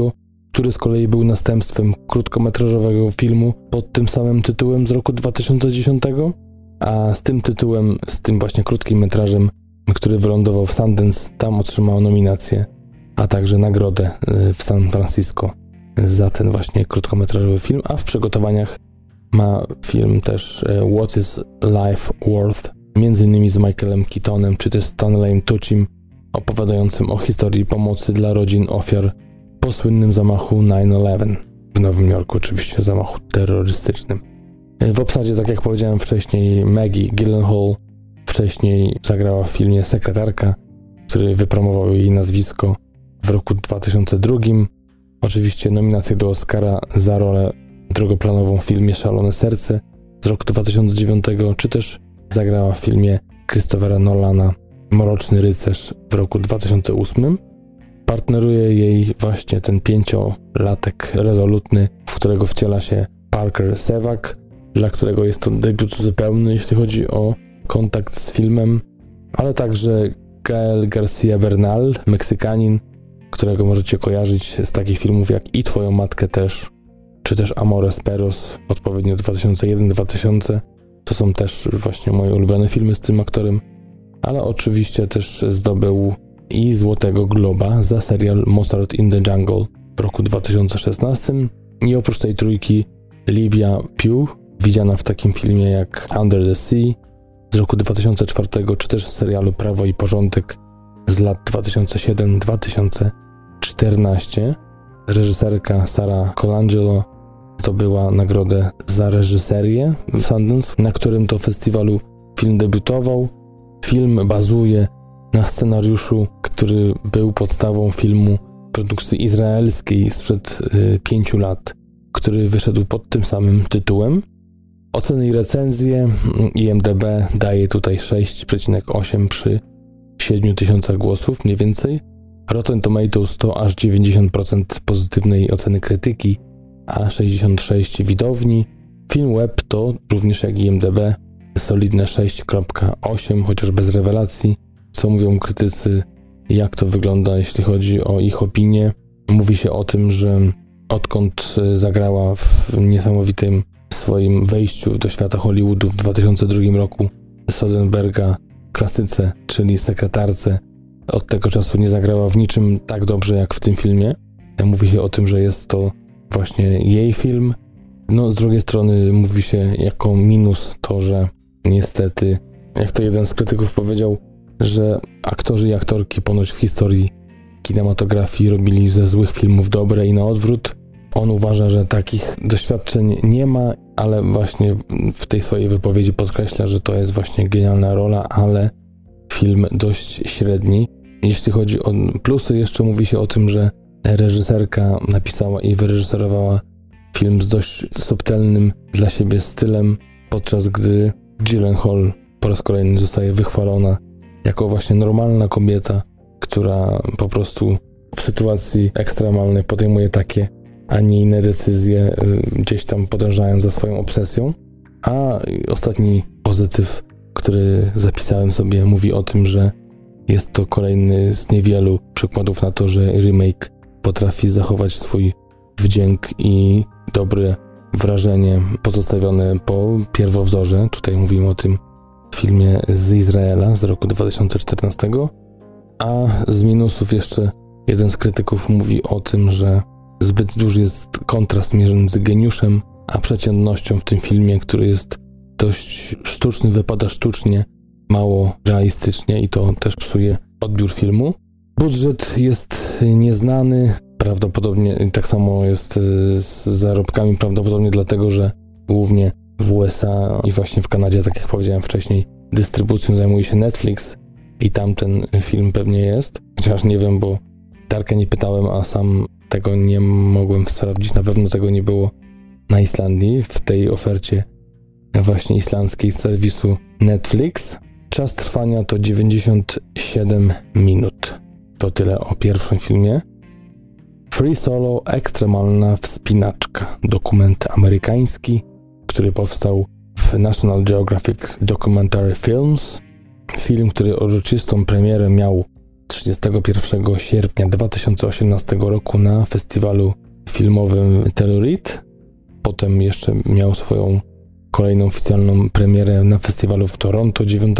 który z kolei był następstwem krótkometrażowego filmu pod tym samym tytułem z roku 2010, a z tym tytułem, z tym właśnie krótkim metrażem, który wylądował w Sundance, tam otrzymał nominację, a także nagrodę y, w San Francisco za ten właśnie krótkometrażowy film, a w przygotowaniach ma film też y, What is Life Worth, między innymi z Michaelem Keatonem czy też Stanleyem Tucim, opowiadającym o historii pomocy dla rodzin ofiar po słynnym zamachu 9-11 w Nowym Jorku, oczywiście zamachu terrorystycznym. W obsadzie, tak jak powiedziałem wcześniej, Maggie Gyllenhaal wcześniej zagrała w filmie Sekretarka, który wypromował jej nazwisko w roku 2002. Oczywiście nominację do Oscara za rolę drugoplanową w filmie Szalone Serce z roku 2009, czy też zagrała w filmie Christophera Nolana Mroczny Rycerz w roku 2008 partneruje jej właśnie ten pięciolatek rezolutny, w którego wciela się Parker Sewak, dla którego jest to debiut zupełny, jeśli chodzi o kontakt z filmem, ale także Gael Garcia Bernal, Meksykanin, którego możecie kojarzyć z takich filmów jak I Twoją Matkę też, czy też Amores Peros, odpowiednio 2001-2000. To są też właśnie moje ulubione filmy z tym aktorem, ale oczywiście też zdobył i Złotego Globa za serial Mozart in the Jungle w roku 2016. I oprócz tej trójki Libia Pugh, widziana w takim filmie jak Under the Sea z roku 2004, czy też z serialu Prawo i Porządek z lat 2007-2014. Reżyserka Sara Colangelo zdobyła nagrodę za reżyserię w Sundance, na którym to festiwalu film debiutował. Film bazuje na scenariuszu, który był podstawą filmu produkcji izraelskiej sprzed y, pięciu lat, który wyszedł pod tym samym tytułem. Oceny i recenzje IMDB daje tutaj 6,8 przy 7 tysiącach głosów mniej więcej. Rotten Tomatoes to aż 90% pozytywnej oceny krytyki, a 66 widowni. Film web to również jak IMDB solidne 6.8, chociaż bez rewelacji. Co mówią krytycy, jak to wygląda, jeśli chodzi o ich opinię. Mówi się o tym, że odkąd zagrała w niesamowitym swoim wejściu do świata Hollywoodu w 2002 roku Soderberga klasyce, czyli sekretarce, od tego czasu nie zagrała w niczym tak dobrze jak w tym filmie. Mówi się o tym, że jest to właśnie jej film. No, z drugiej strony mówi się jako minus to, że niestety, jak to jeden z krytyków powiedział, że aktorzy i aktorki ponoć w historii kinematografii robili ze złych filmów dobre i na odwrót. On uważa, że takich doświadczeń nie ma, ale właśnie w tej swojej wypowiedzi podkreśla, że to jest właśnie genialna rola, ale film dość średni. Jeśli chodzi o plusy, jeszcze mówi się o tym, że reżyserka napisała i wyreżyserowała film z dość subtelnym dla siebie stylem, podczas gdy Gyllenhaal po raz kolejny zostaje wychwalona jako właśnie normalna kobieta, która po prostu w sytuacji ekstremalnej podejmuje takie, a nie inne decyzje, y, gdzieś tam podążając za swoją obsesją. A ostatni pozytyw, który zapisałem sobie, mówi o tym, że jest to kolejny z niewielu przykładów na to, że remake potrafi zachować swój wdzięk i dobre wrażenie pozostawione po pierwowzorze. Tutaj mówimy o tym filmie z Izraela z roku 2014. A z minusów jeszcze jeden z krytyków mówi o tym, że zbyt duży jest kontrast między geniuszem a przeciętnością w tym filmie, który jest dość sztuczny, wypada sztucznie, mało realistycznie i to też psuje odbiór filmu. Budżet jest nieznany, prawdopodobnie tak samo jest z zarobkami, prawdopodobnie dlatego, że głównie w USA i właśnie w Kanadzie, tak jak powiedziałem wcześniej, dystrybucją zajmuje się Netflix, i tam ten film pewnie jest. Chociaż nie wiem, bo Darka nie pytałem, a sam tego nie mogłem sprawdzić. Na pewno tego nie było na Islandii w tej ofercie właśnie islandzkiej serwisu Netflix. Czas trwania to 97 minut. To tyle o pierwszym filmie. Free Solo Ekstremalna Wspinaczka. Dokument amerykański, który powstał w National Geographic Documentary Films. Film, który uroczystą premierę miał 31 sierpnia 2018 roku na festiwalu filmowym Telluride. Potem jeszcze miał swoją kolejną oficjalną premierę na festiwalu w Toronto 9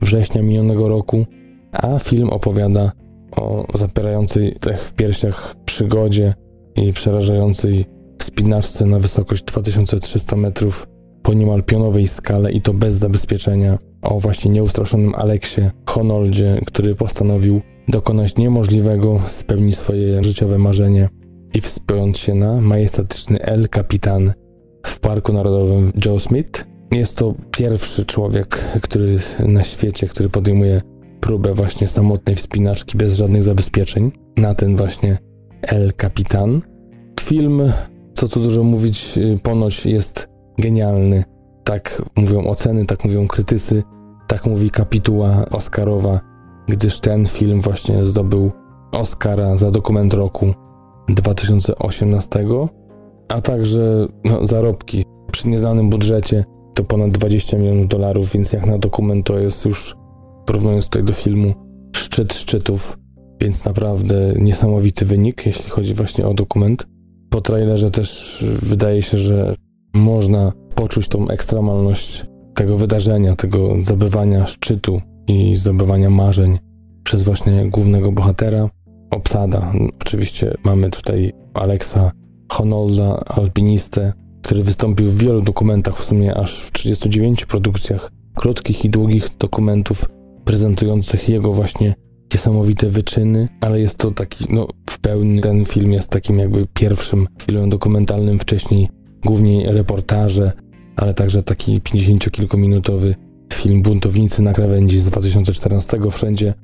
września minionego roku, a film opowiada o zapierającej w piersiach przygodzie i przerażającej wspinaczce na wysokość 2300 metrów po niemal pionowej skale i to bez zabezpieczenia o właśnie nieustraszonym Aleksie Honoldzie, który postanowił dokonać niemożliwego, spełnić swoje życiowe marzenie i wspiąć się na majestatyczny El Capitan w Parku Narodowym Joe Smith. Jest to pierwszy człowiek, który na świecie, który podejmuje próbę właśnie samotnej wspinaczki bez żadnych zabezpieczeń na ten właśnie El Capitan. Film, co tu dużo mówić, ponoć jest genialny. Tak mówią oceny, tak mówią krytycy, tak mówi kapituła Oscarowa, gdyż ten film właśnie zdobył Oscara za dokument roku 2018, a także no, zarobki przy nieznanym budżecie to ponad 20 milionów dolarów, więc jak na dokument to jest już, porównując tutaj do filmu, szczyt szczytów, więc naprawdę niesamowity wynik, jeśli chodzi właśnie o dokument. Po trailerze też wydaje się, że można poczuć tą ekstremalność tego wydarzenia, tego zdobywania szczytu i zdobywania marzeń przez właśnie głównego bohatera. Obsada. Oczywiście mamy tutaj Alexa Honolda, alpinistę, który wystąpił w wielu dokumentach, w sumie aż w 39 produkcjach krótkich i długich dokumentów prezentujących jego właśnie niesamowite wyczyny, ale jest to taki, no w pełni ten film jest takim jakby pierwszym filmem dokumentalnym, wcześniej głównie reportaże, ale także taki 50-kilkuminutowy film Buntownicy na krawędzi z 2014 wszędzie.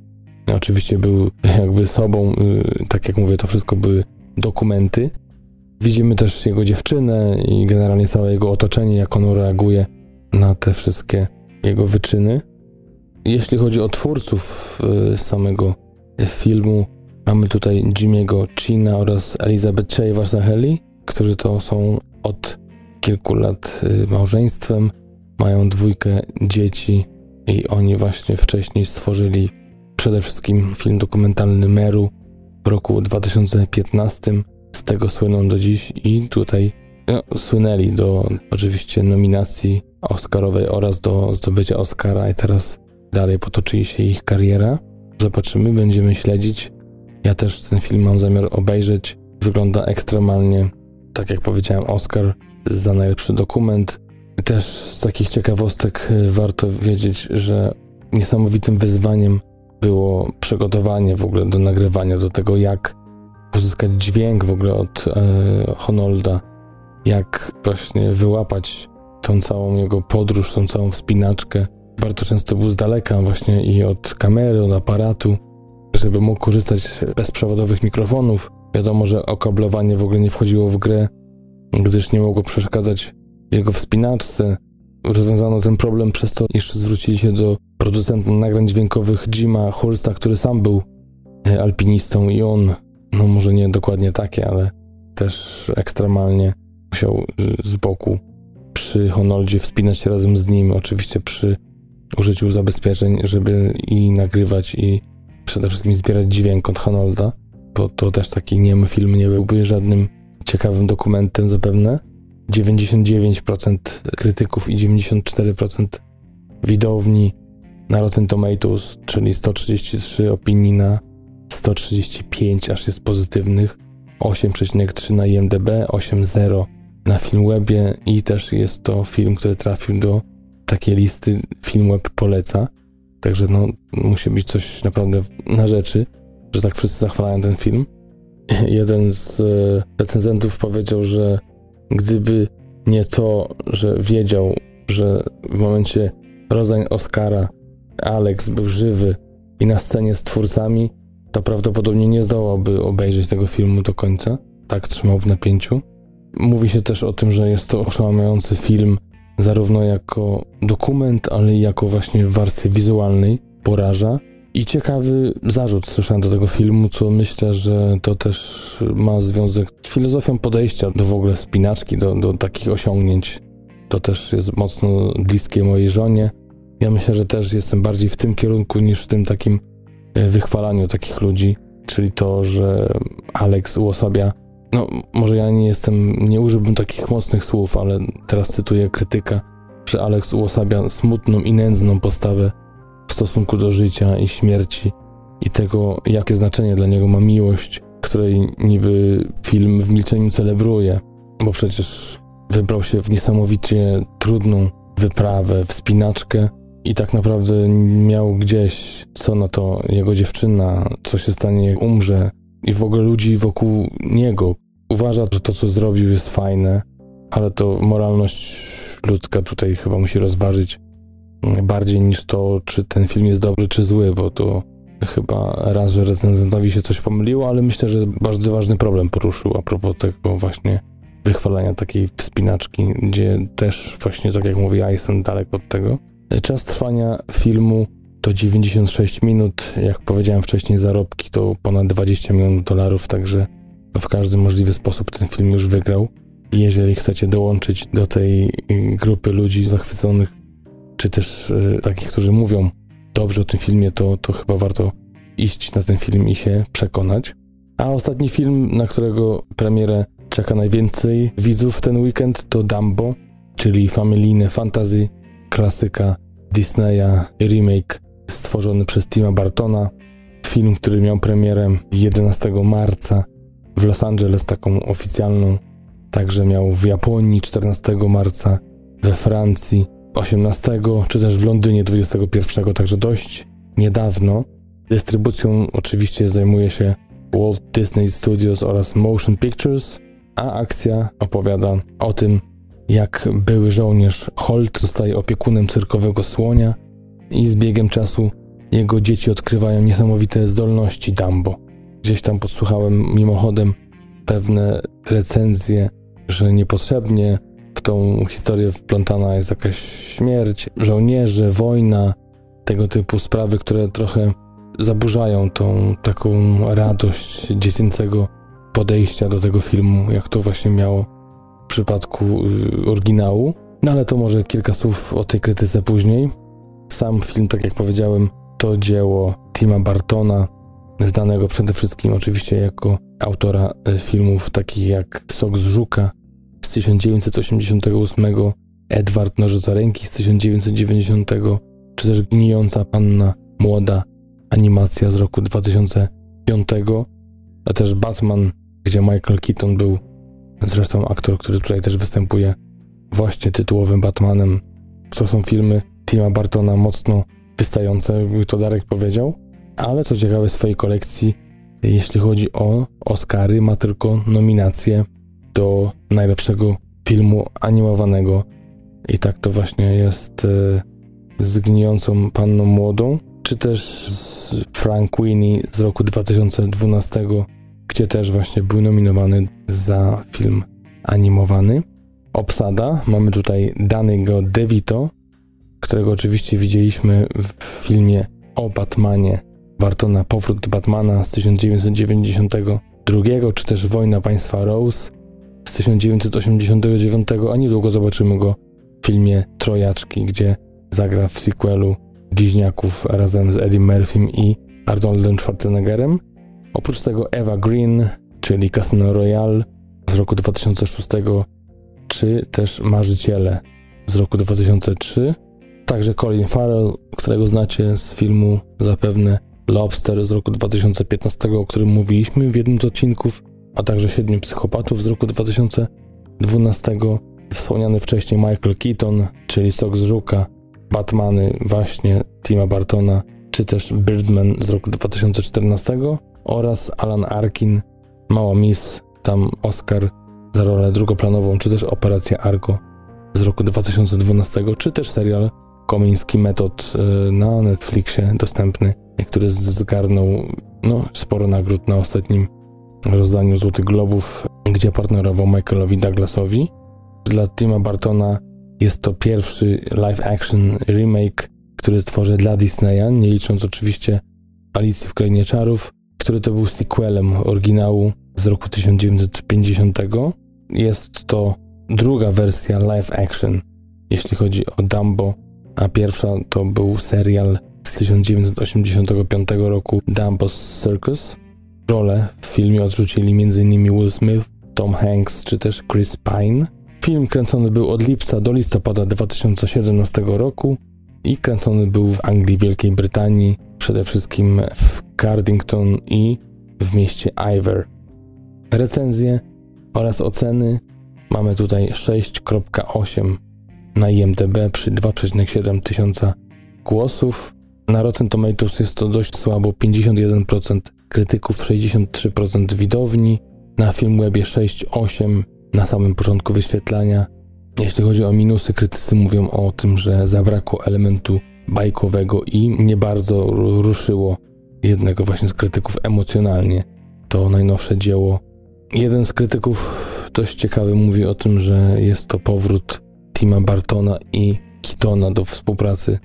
Oczywiście był jakby sobą, y, tak jak mówię, to wszystko były dokumenty. Widzimy też jego dziewczynę i generalnie całe jego otoczenie, jak ono reaguje na te wszystkie jego wyczyny. Jeśli chodzi o twórców y, samego filmu, mamy tutaj Jimmy'ego China oraz Elizabeth Shea Varsaheli, którzy to są od kilku lat y, małżeństwem, mają dwójkę dzieci i oni właśnie wcześniej stworzyli przede wszystkim film dokumentalny Meru w roku 2015. Z tego słyną do dziś i tutaj no, słynęli do oczywiście nominacji Oscarowej oraz do zdobycia Oscara i teraz dalej potoczyli się ich kariera. Zobaczymy, będziemy śledzić. Ja też ten film mam zamiar obejrzeć. Wygląda ekstremalnie. Tak jak powiedziałem, Oscar za najlepszy dokument. Też z takich ciekawostek e, warto wiedzieć, że niesamowitym wyzwaniem było przygotowanie w ogóle do nagrywania, do tego jak uzyskać dźwięk w ogóle od e, Honolda, jak właśnie wyłapać tą całą jego podróż, tą całą wspinaczkę. Bardzo często był z daleka właśnie i od kamery, od aparatu, żeby mógł korzystać z bezprzewodowych mikrofonów. Wiadomo, że okablowanie w ogóle nie wchodziło w grę, gdyż nie mogło przeszkadzać jego wspinaczce. Rozwiązano ten problem przez to, iż zwrócili się do producenta nagrań dźwiękowych Jima Hulsta, który sam był e, alpinistą i on, no może nie dokładnie takie, ale też ekstremalnie musiał z boku przy Honoldzie wspinać się razem z nim, oczywiście przy użyciu zabezpieczeń, żeby i nagrywać i przede wszystkim zbierać dźwięk od Honolda, bo to też taki niemy film nie byłby żadnym ciekawym dokumentem zapewne. 99% krytyków i 94% widowni na Rotten Tomatoes, czyli 133 opinii na 135 aż jest pozytywnych, 8,3 na IMDb, 8,0 na Filmwebie i też jest to film, który trafił do takiej listy Filmweb poleca. Także no, musi być coś naprawdę na rzeczy, że tak wszyscy zachwalają ten film. Jeden z e, recenzentów powiedział, że gdyby nie to, że wiedział, że w momencie rozań Oscara Alex był żywy i na scenie z twórcami, to prawdopodobnie nie zdołałby obejrzeć tego filmu do końca. Tak trzymał w napięciu. Mówi się też o tym, że jest to oszałamiający film, zarówno jako dokument, ale i jako właśnie w warstwie wizualnej poraża. I ciekawy zarzut słyszałem do tego filmu, co myślę, że to też ma związek z filozofią podejścia do w ogóle spinaczki, do, do takich osiągnięć. To też jest mocno bliskie mojej żonie. Ja myślę, że też jestem bardziej w tym kierunku niż w tym takim e, wychwalaniu takich ludzi, czyli to, że Alex uosabia. No, może ja nie jestem, nie użyłbym takich mocnych słów, ale teraz cytuję krytyka, że Alex uosabia smutną i nędzną postawę w stosunku do życia i śmierci i tego, jakie znaczenie dla niego ma miłość, której niby film w milczeniu celebruje, bo przecież wybrał się w niesamowicie trudną wyprawę, wspinaczkę i tak naprawdę miał gdzieś, co na to jego dziewczyna, co się stanie, jak umrze i w ogóle ludzi wokół niego. Uważa, że to, co zrobił, jest fajne, ale to moralność ludzka tutaj chyba musi rozważyć bardziej niż to, czy ten film jest dobry, czy zły, bo to chyba raz, że recenzentowi się coś pomyliło, ale myślę, że bardzo ważny problem poruszył a propos tego właśnie wychwalania takiej wspinaczki, gdzie też właśnie, tak jak mówię, ja jestem daleko od tego. Czas trwania filmu to 96 minut, jak powiedziałem wcześniej, zarobki to ponad 20 milionów dolarów, także w każdy możliwy sposób ten film już wygrał. Jeżeli chcecie dołączyć do tej grupy ludzi zachwyconych czy też y, takich, którzy mówią dobrze o tym filmie, to, to chyba warto iść na ten film i się przekonać. A ostatni film, na którego premierę czeka najwięcej widzów ten weekend, to Dumbo, czyli familijne fantasy, klasyka Disneya, remake stworzony przez Tima Bartona. Film, który miał premierę 11 marca w Los Angeles, taką oficjalną. Także miał w Japonii 14 marca, we Francji 18 czy też w Londynie 21, także dość niedawno. Dystrybucją oczywiście zajmuje się Walt Disney Studios oraz Motion Pictures, a akcja opowiada o tym, jak były żołnierz Holt zostaje opiekunem cyrkowego słonia i z biegiem czasu jego dzieci odkrywają niesamowite zdolności Dumbo. Gdzieś tam podsłuchałem mimochodem pewne recenzje, że niepotrzebnie w tą historię wplątana jest jakaś śmierć, żołnierze, wojna, tego typu sprawy, które trochę zaburzają tą taką radość dziecięcego podejścia do tego filmu, jak to właśnie miało w przypadku y, oryginału. No ale to może kilka słów o tej krytyce później. Sam film, tak jak powiedziałem, to dzieło Tima Bartona, znanego przede wszystkim oczywiście jako autora y, filmów takich jak Sok z Żuka, z 1988, Edward Nożycoręki z 1990, czy też Gnijąca Panna Młoda, animacja z roku 2005, a też Batman, gdzie Michael Keaton był zresztą aktor, który tutaj też występuje właśnie tytułowym Batmanem. To są filmy Tima Bartona mocno wystające, to Darek powiedział, ale co ciekawe w swojej kolekcji, jeśli chodzi o Oscary, ma tylko nominacje do najlepszego filmu animowanego. I tak to właśnie jest e, z Gnijącą Panną Młodą, czy też z Frank Winnie z roku 2012, gdzie też właśnie był nominowany za film animowany. Obsada, mamy tutaj Danego DeVito, którego oczywiście widzieliśmy w filmie o Batmanie Bartona Powrót Batmana z 1992, czy też Wojna Państwa Rose z 1989, a niedługo zobaczymy go w filmie Trojaczki, gdzie zagra w sequelu Bliźniaków razem z Eddie Murphym i Arnoldem Schwarzeneggerem. Oprócz tego Eva Green, czyli Casino Royale z roku 2006, czy też Marzyciele z roku 2003. Także Colin Farrell, którego znacie z filmu zapewne Lobster z roku 2015, o którym mówiliśmy w jednym z odcinków a także Siedmiu Psychopatów z roku 2012, wspomniany wcześniej Michael Keaton, czyli Sok z Żuka, Batmany właśnie Tima Bartona, czy też Birdman z roku 2014 oraz Alan Arkin, Mała Miss, tam Oscar za rolę drugoplanową, czy też Operacja Argo z roku 2012, czy też serial Komiński Metod y, na Netflixie dostępny który zgarnął no, sporo nagród na ostatnim rozdaniu Złotych Globów, gdzie partnerował Michaelowi Douglasowi. Dla Tima Bartona jest to pierwszy live action remake, który tworzy dla Disneya, nie licząc oczywiście Alicji w Krainie Czarów, który to był sequelem oryginału z roku 1950. Jest to druga wersja live action, jeśli chodzi o Dumbo, a pierwsza to był serial z 1985 roku Dumbo's Circus. Rolę w filmie odrzucili m.in. Will Smith, Tom Hanks czy też Chris Pine. Film kręcony był od lipca do listopada 2017 roku i kręcony był w Anglii, Wielkiej Brytanii, przede wszystkim w Cardington i w mieście Iver. Recenzje oraz oceny mamy tutaj 6.8 na IMDb przy 2,7 tysiąca głosów. Na Rotten Tomatoes jest to dość słabo, 51% krytyków, 63% widowni. Na Filmwebie 6,8 na samym początku wyświetlania. Jeśli chodzi o minusy, krytycy mówią o tym, że zabrakło elementu bajkowego i nie bardzo ruszyło jednego właśnie z krytyków emocjonalnie. To najnowsze dzieło. Jeden z krytyków dość ciekawy mówi o tym, że jest to powrót Tima Bartona i Kitona do współpracy,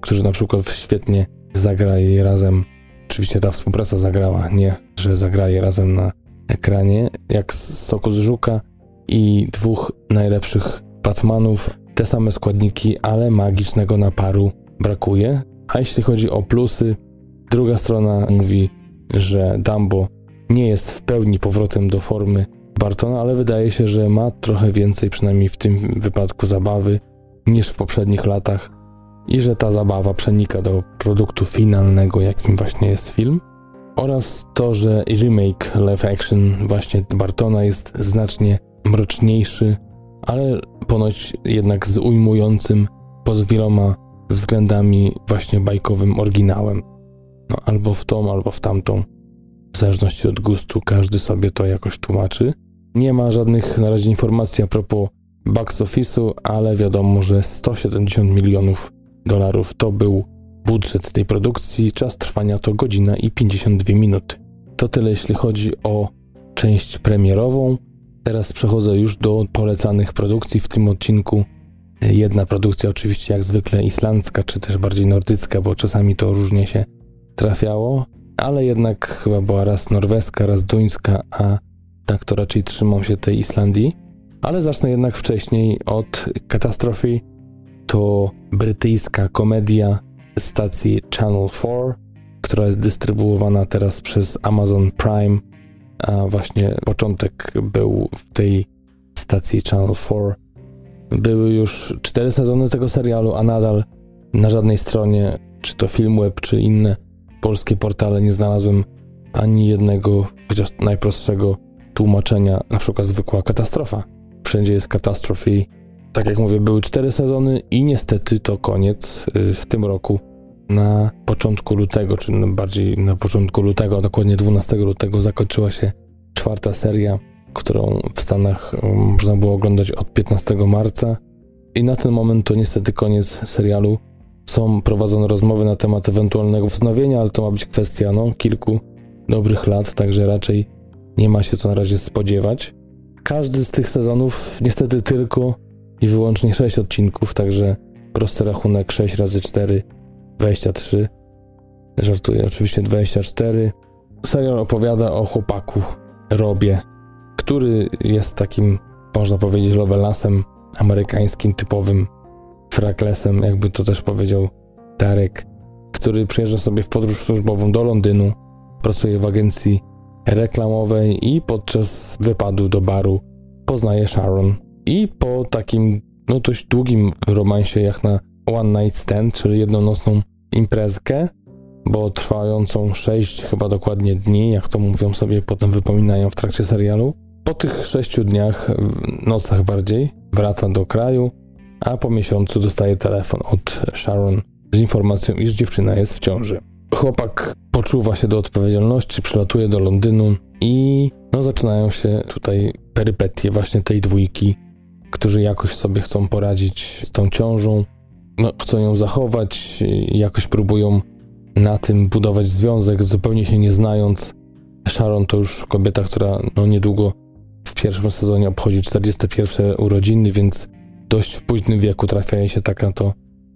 którzy na przykład świetnie zagrali razem. Oczywiście ta współpraca zagrała, nie, że zagrali razem na ekranie, jak z Soku z Żuka i dwóch najlepszych Batmanów. Te same składniki, ale magicznego naparu brakuje. A jeśli chodzi o plusy, druga strona mówi, że Dumbo nie jest w pełni powrotem do formy Bartona, ale wydaje się, że ma trochę więcej, przynajmniej w tym wypadku, zabawy niż w poprzednich latach i że ta zabawa przenika do produktu finalnego, jakim właśnie jest film. Oraz to, że remake live action właśnie Bartona jest znacznie mroczniejszy, ale ponoć jednak z ujmującym pod wieloma względami właśnie bajkowym oryginałem. No, albo w tą, albo w tamtą. W zależności od gustu, każdy sobie to jakoś tłumaczy. Nie ma żadnych na razie informacji a propos box office'u, ale wiadomo, że 170 milionów dolarów to był budżet tej produkcji. Czas trwania to godzina i 52 minuty. To tyle jeśli chodzi o część premierową. Teraz przechodzę już do polecanych produkcji w tym odcinku. Jedna produkcja oczywiście jak zwykle islandzka, czy też bardziej nordycka, bo czasami to różnie się trafiało, ale jednak chyba była raz norweska, raz duńska, a tak to raczej trzymam się tej Islandii. Ale zacznę jednak wcześniej od katastrofy. To brytyjska komedia stacji Channel 4, która jest dystrybuowana teraz przez Amazon Prime, a właśnie początek był w tej stacji Channel 4. Były już cztery sezony tego serialu, a nadal na żadnej stronie, czy to Filmweb, czy inne polskie portale nie znalazłem ani jednego, chociaż najprostszego tłumaczenia, na przykład zwykła katastrofa. Wszędzie jest katastrofy. Tak jak mówię, były cztery sezony i niestety to koniec y, w tym roku. Na początku lutego, czy bardziej na początku lutego, dokładnie 12 lutego zakończyła się czwarta seria, którą w Stanach y, można było oglądać od 15 marca. I na ten moment to niestety koniec serialu. Są prowadzone rozmowy na temat ewentualnego wznowienia, ale to ma być kwestia no, kilku dobrych lat, także raczej nie ma się co na razie spodziewać. Każdy z tych sezonów niestety tylko i wyłącznie 6 odcinków, także prosty rachunek 6 razy 4 23. Żartuję, oczywiście 24. Serial opowiada o chłopaku Robie, który jest takim, można powiedzieć, lovelasem amerykańskim, typowym fraklesem, jakby to też powiedział Darek, który przyjeżdża sobie w podróż służbową do Londynu, pracuje w agencji reklamowej i podczas wypadu do baru poznaje Sharon. I po takim no dość długim romansie jak na One Night Stand, czyli jednonocną imprezkę, bo trwającą 6 chyba dokładnie dni, jak to mówią sobie, potem wypominają w trakcie serialu. Po tych sześciu dniach, nocach bardziej, wraca do kraju, a po miesiącu dostaje telefon od Sharon z informacją, iż dziewczyna jest w ciąży. Chłopak poczuwa się do odpowiedzialności, przylatuje do Londynu i no, zaczynają się tutaj perypetie właśnie tej dwójki, którzy jakoś sobie chcą poradzić z tą ciążą, no, chcą ją zachować, jakoś próbują na tym budować związek, zupełnie się nie znając. Sharon to już kobieta, która no niedługo w pierwszym sezonie obchodzi 41 urodziny, więc dość w późnym wieku trafia jej się taka to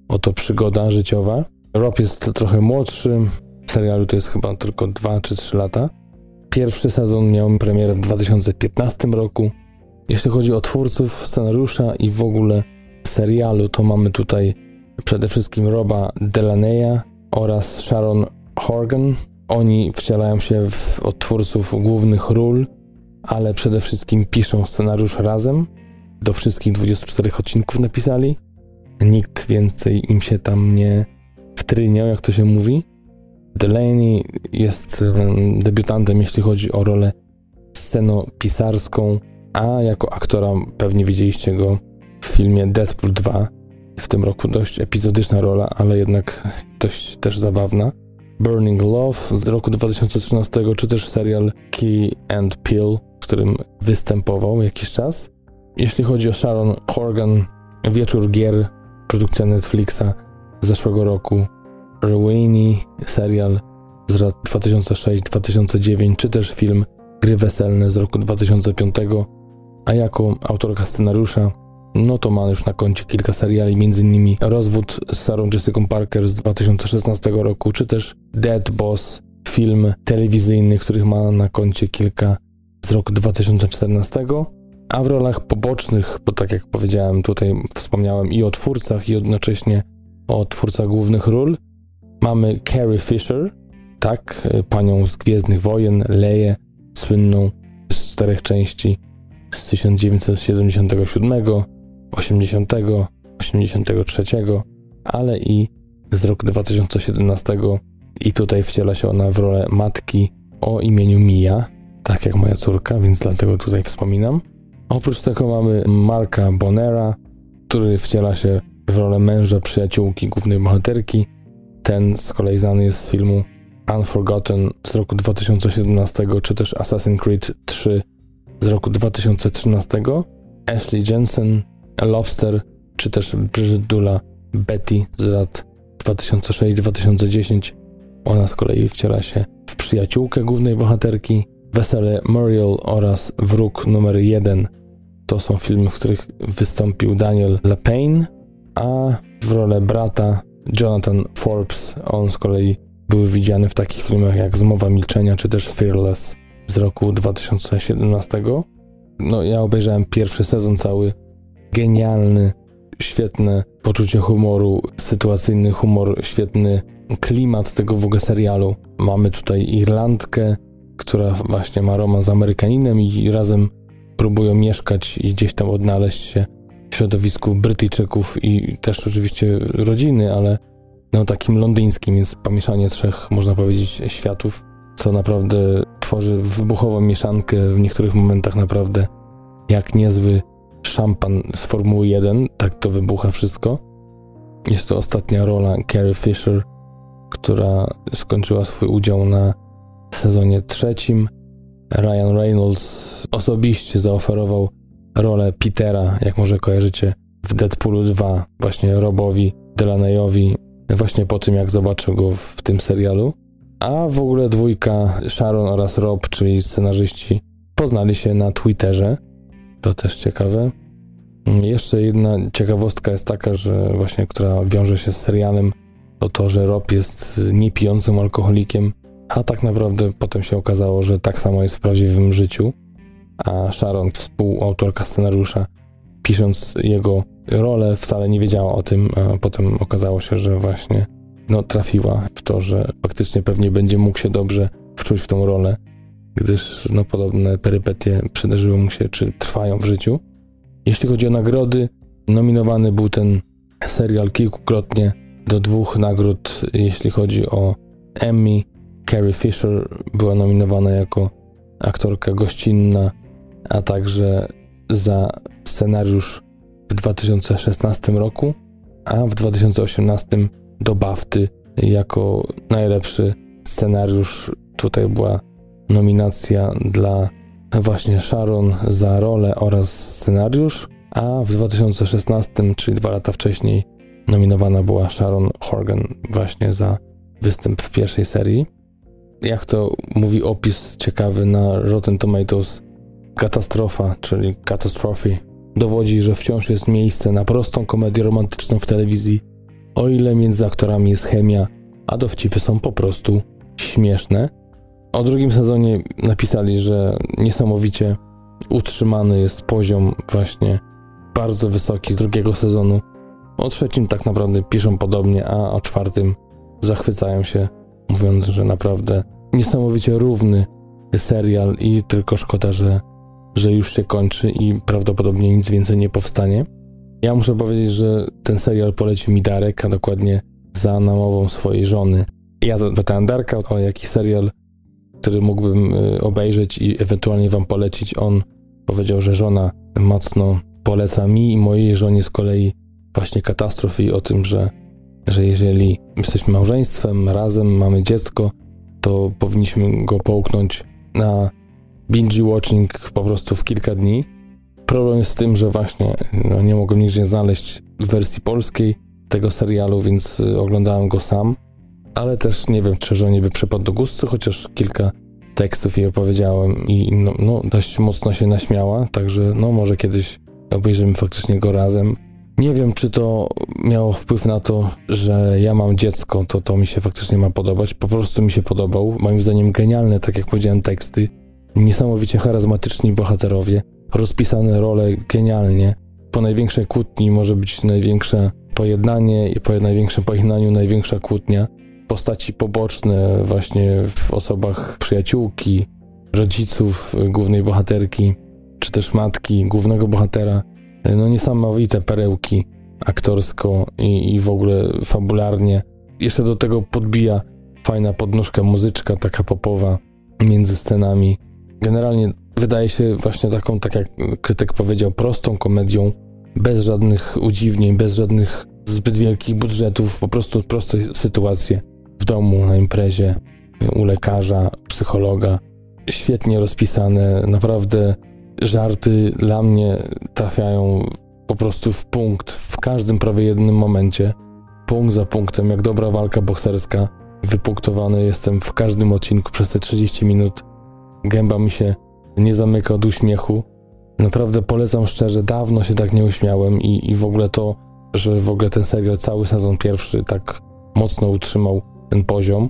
oto przygoda życiowa. Rob jest trochę młodszy, w serialu to jest chyba tylko 2 czy 3 lata. Pierwszy sezon miał premierę w 2015 roku. Jeśli chodzi o twórców scenariusza i w ogóle serialu, to mamy tutaj przede wszystkim Roba Delaneya oraz Sharon Horgan. Oni wcielają się w odtwórców głównych ról, ale przede wszystkim piszą scenariusz razem. Do wszystkich 24 odcinków napisali. Nikt więcej im się tam nie wtryniał, jak to się mówi. Delaney jest debiutantem, jeśli chodzi o rolę scenopisarską, a jako aktora pewnie widzieliście go w filmie Deadpool 2. W tym roku dość epizodyczna rola, ale jednak dość też zabawna. Burning Love z roku 2013, czy też serial Key and Peel, w którym występował jakiś czas. Jeśli chodzi o Sharon Horgan, Wieczór Gier, produkcja Netflixa z zeszłego roku, Rowani, serial z lat 2006-2009, czy też film Gry Weselne z roku 2005, a jako autorka scenariusza, no to ma już na koncie kilka seriali, m.in. Rozwód z Sarą Jessica Parker z 2016 roku, czy też Dead Boss, film telewizyjny, których ma na koncie kilka z roku 2014, a w rolach pobocznych, bo tak jak powiedziałem, tutaj wspomniałem i o twórcach, i jednocześnie o twórcach głównych ról, mamy Carrie Fisher, tak, panią z Gwiezdnych Wojen, Leję, słynną z czterech części z 1977, 80, 83, ale i z roku 2017 i tutaj wciela się ona w rolę matki o imieniu Mia, tak jak moja córka, więc dlatego tutaj wspominam. Oprócz tego mamy Marka Bonera, który wciela się w rolę męża przyjaciółki głównej bohaterki. Ten z kolei znany jest z filmu Unforgotten z roku 2017, czy też Assassin's Creed 3 z roku 2013. Ashley Jensen, Lobster, czy też Bridget Dula Betty z lat 2006-2010. Ona z kolei wciela się w przyjaciółkę głównej bohaterki. Wesele Muriel oraz Wróg numer 1 to są filmy, w których wystąpił Daniel LaPaine, a w rolę brata Jonathan Forbes, on z kolei był widziany w takich filmach jak Zmowa Milczenia czy też Fearless z roku 2017. No ja obejrzałem pierwszy sezon cały, genialny, świetne poczucie humoru, sytuacyjny humor, świetny klimat tego w ogóle serialu. Mamy tutaj Irlandkę, która właśnie ma romans z Amerykaninem i razem próbują mieszkać i gdzieś tam odnaleźć się w środowisku Brytyjczyków i też oczywiście rodziny, ale no takim londyńskim, więc pomieszanie trzech, można powiedzieć, światów, co naprawdę tworzy wybuchową mieszankę w niektórych momentach naprawdę jak niezły szampan z Formuły 1, tak to wybucha wszystko. Jest to ostatnia rola Carrie Fisher, która skończyła swój udział na sezonie trzecim. Ryan Reynolds osobiście zaoferował rolę Petera, jak może kojarzycie, w Deadpoolu 2, właśnie Robowi Delaneyowi, właśnie po tym jak zobaczył go w tym serialu. A w ogóle dwójka Sharon oraz Rob, czyli scenarzyści, poznali się na Twitterze. To też ciekawe. Jeszcze jedna ciekawostka jest taka, że właśnie, która wiąże się z serialem, to to, że Rob jest niepijącym alkoholikiem, a tak naprawdę potem się okazało, że tak samo jest w prawdziwym życiu. A Sharon, współautorka scenariusza, pisząc jego rolę, wcale nie wiedziała o tym, a potem okazało się, że właśnie no, trafiła w to, że faktycznie pewnie będzie mógł się dobrze wczuć w tą rolę, gdyż no, podobne perypetie przydarzyły mu się, czy trwają w życiu. Jeśli chodzi o nagrody, nominowany był ten serial kilkukrotnie do dwóch nagród, jeśli chodzi o Emmy. Carrie Fisher była nominowana jako aktorka gościnna, a także za scenariusz w 2016 roku, a w 2018 do BAFTY jako najlepszy scenariusz. Tutaj była nominacja dla właśnie Sharon za rolę oraz scenariusz, a w 2016, czyli dwa lata wcześniej, nominowana była Sharon Horgan właśnie za występ w pierwszej serii. Jak to mówi opis ciekawy na Rotten Tomatoes, katastrofa, czyli katastrofy, dowodzi, że wciąż jest miejsce na prostą komedię romantyczną w telewizji, o ile między aktorami jest chemia, a dowcipy są po prostu śmieszne. O drugim sezonie napisali, że niesamowicie utrzymany jest poziom właśnie bardzo wysoki z drugiego sezonu. O trzecim tak naprawdę piszą podobnie, a o czwartym zachwycają się, mówiąc, że naprawdę niesamowicie równy serial i tylko szkoda, że, że już się kończy i prawdopodobnie nic więcej nie powstanie. Ja muszę powiedzieć, że ten serial polecił mi Darek, a dokładnie za namową swojej żony. Ja zapytałem Darka o jakiś serial, który mógłbym y, obejrzeć i ewentualnie wam polecić. On powiedział, że żona mocno poleca mi i mojej żonie z kolei właśnie katastrofy i o tym, że, że jeżeli jesteśmy małżeństwem, razem mamy dziecko, to powinniśmy go połknąć na binge watching po prostu w kilka dni. Problem jest z tym, że właśnie no, nie mogłem nigdzie znaleźć wersji polskiej tego serialu, więc y, oglądałem go sam, ale też nie wiem, czy żonie by przypadł do gustu, chociaż kilka tekstów jej opowiedziałem i no, no, dość mocno się naśmiała, także no może kiedyś obejrzymy faktycznie go razem. Nie wiem, czy to miało wpływ na to, że ja mam dziecko, to to mi się faktycznie ma podobać. Po prostu mi się podobał. Moim zdaniem genialne, tak jak powiedziałem, teksty. Niesamowicie charyzmatyczni bohaterowie. Rozpisane role genialnie. Po największej kłótni może być największe pojednanie i po największym pojednaniu największa kłótnia. Postaci poboczne właśnie w osobach przyjaciółki, rodziców głównej bohaterki, czy też matki głównego bohatera no niesamowite perełki aktorsko i, i w ogóle fabularnie. Jeszcze do tego podbija fajna podnóżka muzyczka, taka popowa między scenami. Generalnie wydaje się właśnie taką, tak jak krytyk powiedział, prostą komedią, bez żadnych udziwnień, bez żadnych zbyt wielkich budżetów, po prostu proste sytuacje w domu, na imprezie, u lekarza, psychologa. Świetnie rozpisane, naprawdę żarty dla mnie trafiają po prostu w punkt w każdym prawie jednym momencie. Punkt za punktem, jak dobra walka bokserska. Wypunktowany jestem w każdym odcinku przez te 30 minut. Gęba mi się nie zamyka od uśmiechu. Naprawdę polecam szczerze, dawno się tak nie uśmiałem i, i w ogóle to, że w ogóle ten serial cały sezon pierwszy tak mocno utrzymał ten poziom.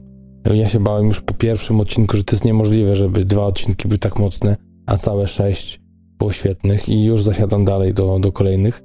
Ja się bałem już po pierwszym odcinku, że to jest niemożliwe, żeby dwa odcinki były tak mocne, a całe sześć było świetnych i już zasiadam dalej do, do kolejnych.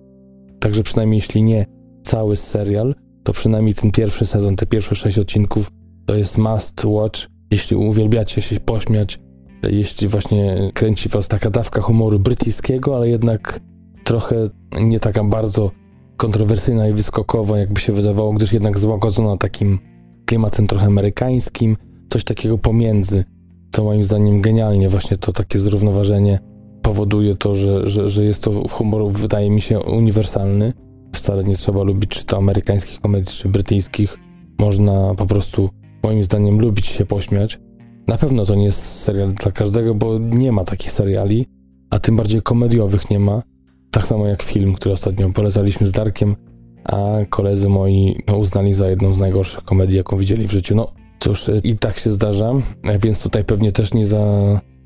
Także przynajmniej jeśli nie cały serial, to przynajmniej ten pierwszy sezon, te pierwsze sześć odcinków to jest must watch. Jeśli uwielbiacie się pośmiać, jeśli właśnie kręci was taka dawka humoru brytyjskiego, ale jednak trochę nie taka bardzo kontrowersyjna i wyskokowa, jakby się wydawało, gdyż jednak złagodzona takim klimatem trochę amerykańskim, coś takiego pomiędzy, co moim zdaniem genialnie właśnie to takie zrównoważenie powoduje to, że, że, że jest to humor, wydaje mi się, uniwersalny. Wcale nie trzeba lubić czy to amerykańskich komedii, czy brytyjskich. Można po prostu, moim zdaniem, lubić się pośmiać. Na pewno to nie jest serial dla każdego, bo nie ma takich seriali, a tym bardziej komediowych nie ma. Tak samo jak film, który ostatnio polecaliśmy z Darkiem, a koledzy moi no, uznali za jedną z najgorszych komedii, jaką widzieli w życiu. No cóż, i tak się zdarza, więc tutaj pewnie też nie za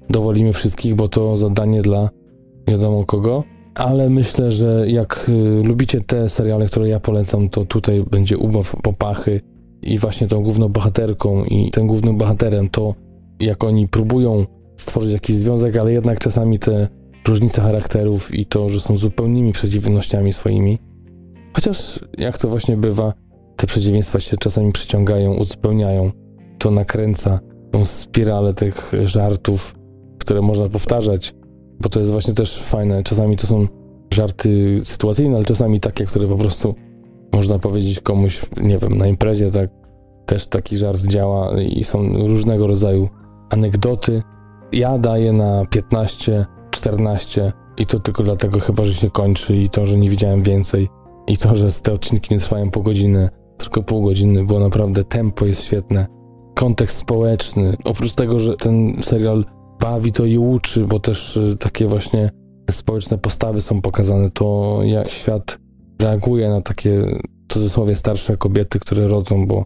dowolimy wszystkich, bo to zadanie dla wiadomo kogo. Ale myślę, że jak y, lubicie te seriale, które ja polecam, to tutaj będzie ubaw popachy i właśnie tą główną bohaterką i tym głównym bohaterem to jak oni próbują stworzyć jakiś związek, ale jednak czasami te różnice charakterów i to, że są zupełnymi przeciwnościami swoimi. Chociaż jak to właśnie bywa, te przeciwieństwa się czasami przyciągają, uzupełniają. To nakręca tą spiralę tych żartów, które można powtarzać, bo to jest właśnie też fajne. Czasami to są żarty sytuacyjne, ale czasami takie, które po prostu można powiedzieć komuś, nie wiem, na imprezie, tak też taki żart działa i są różnego rodzaju anegdoty. Ja daję na 15, 14 i to tylko dlatego chyba, że się kończy i to, że nie widziałem więcej i to, że te odcinki nie trwają po godzinę, tylko pół godziny, bo naprawdę tempo jest świetne. Kontekst społeczny. Oprócz tego, że ten serial bawi to i uczy, bo też y, takie właśnie społeczne postawy są pokazane, to jak świat reaguje na takie w cudzysłowie starsze kobiety, które rodzą, bo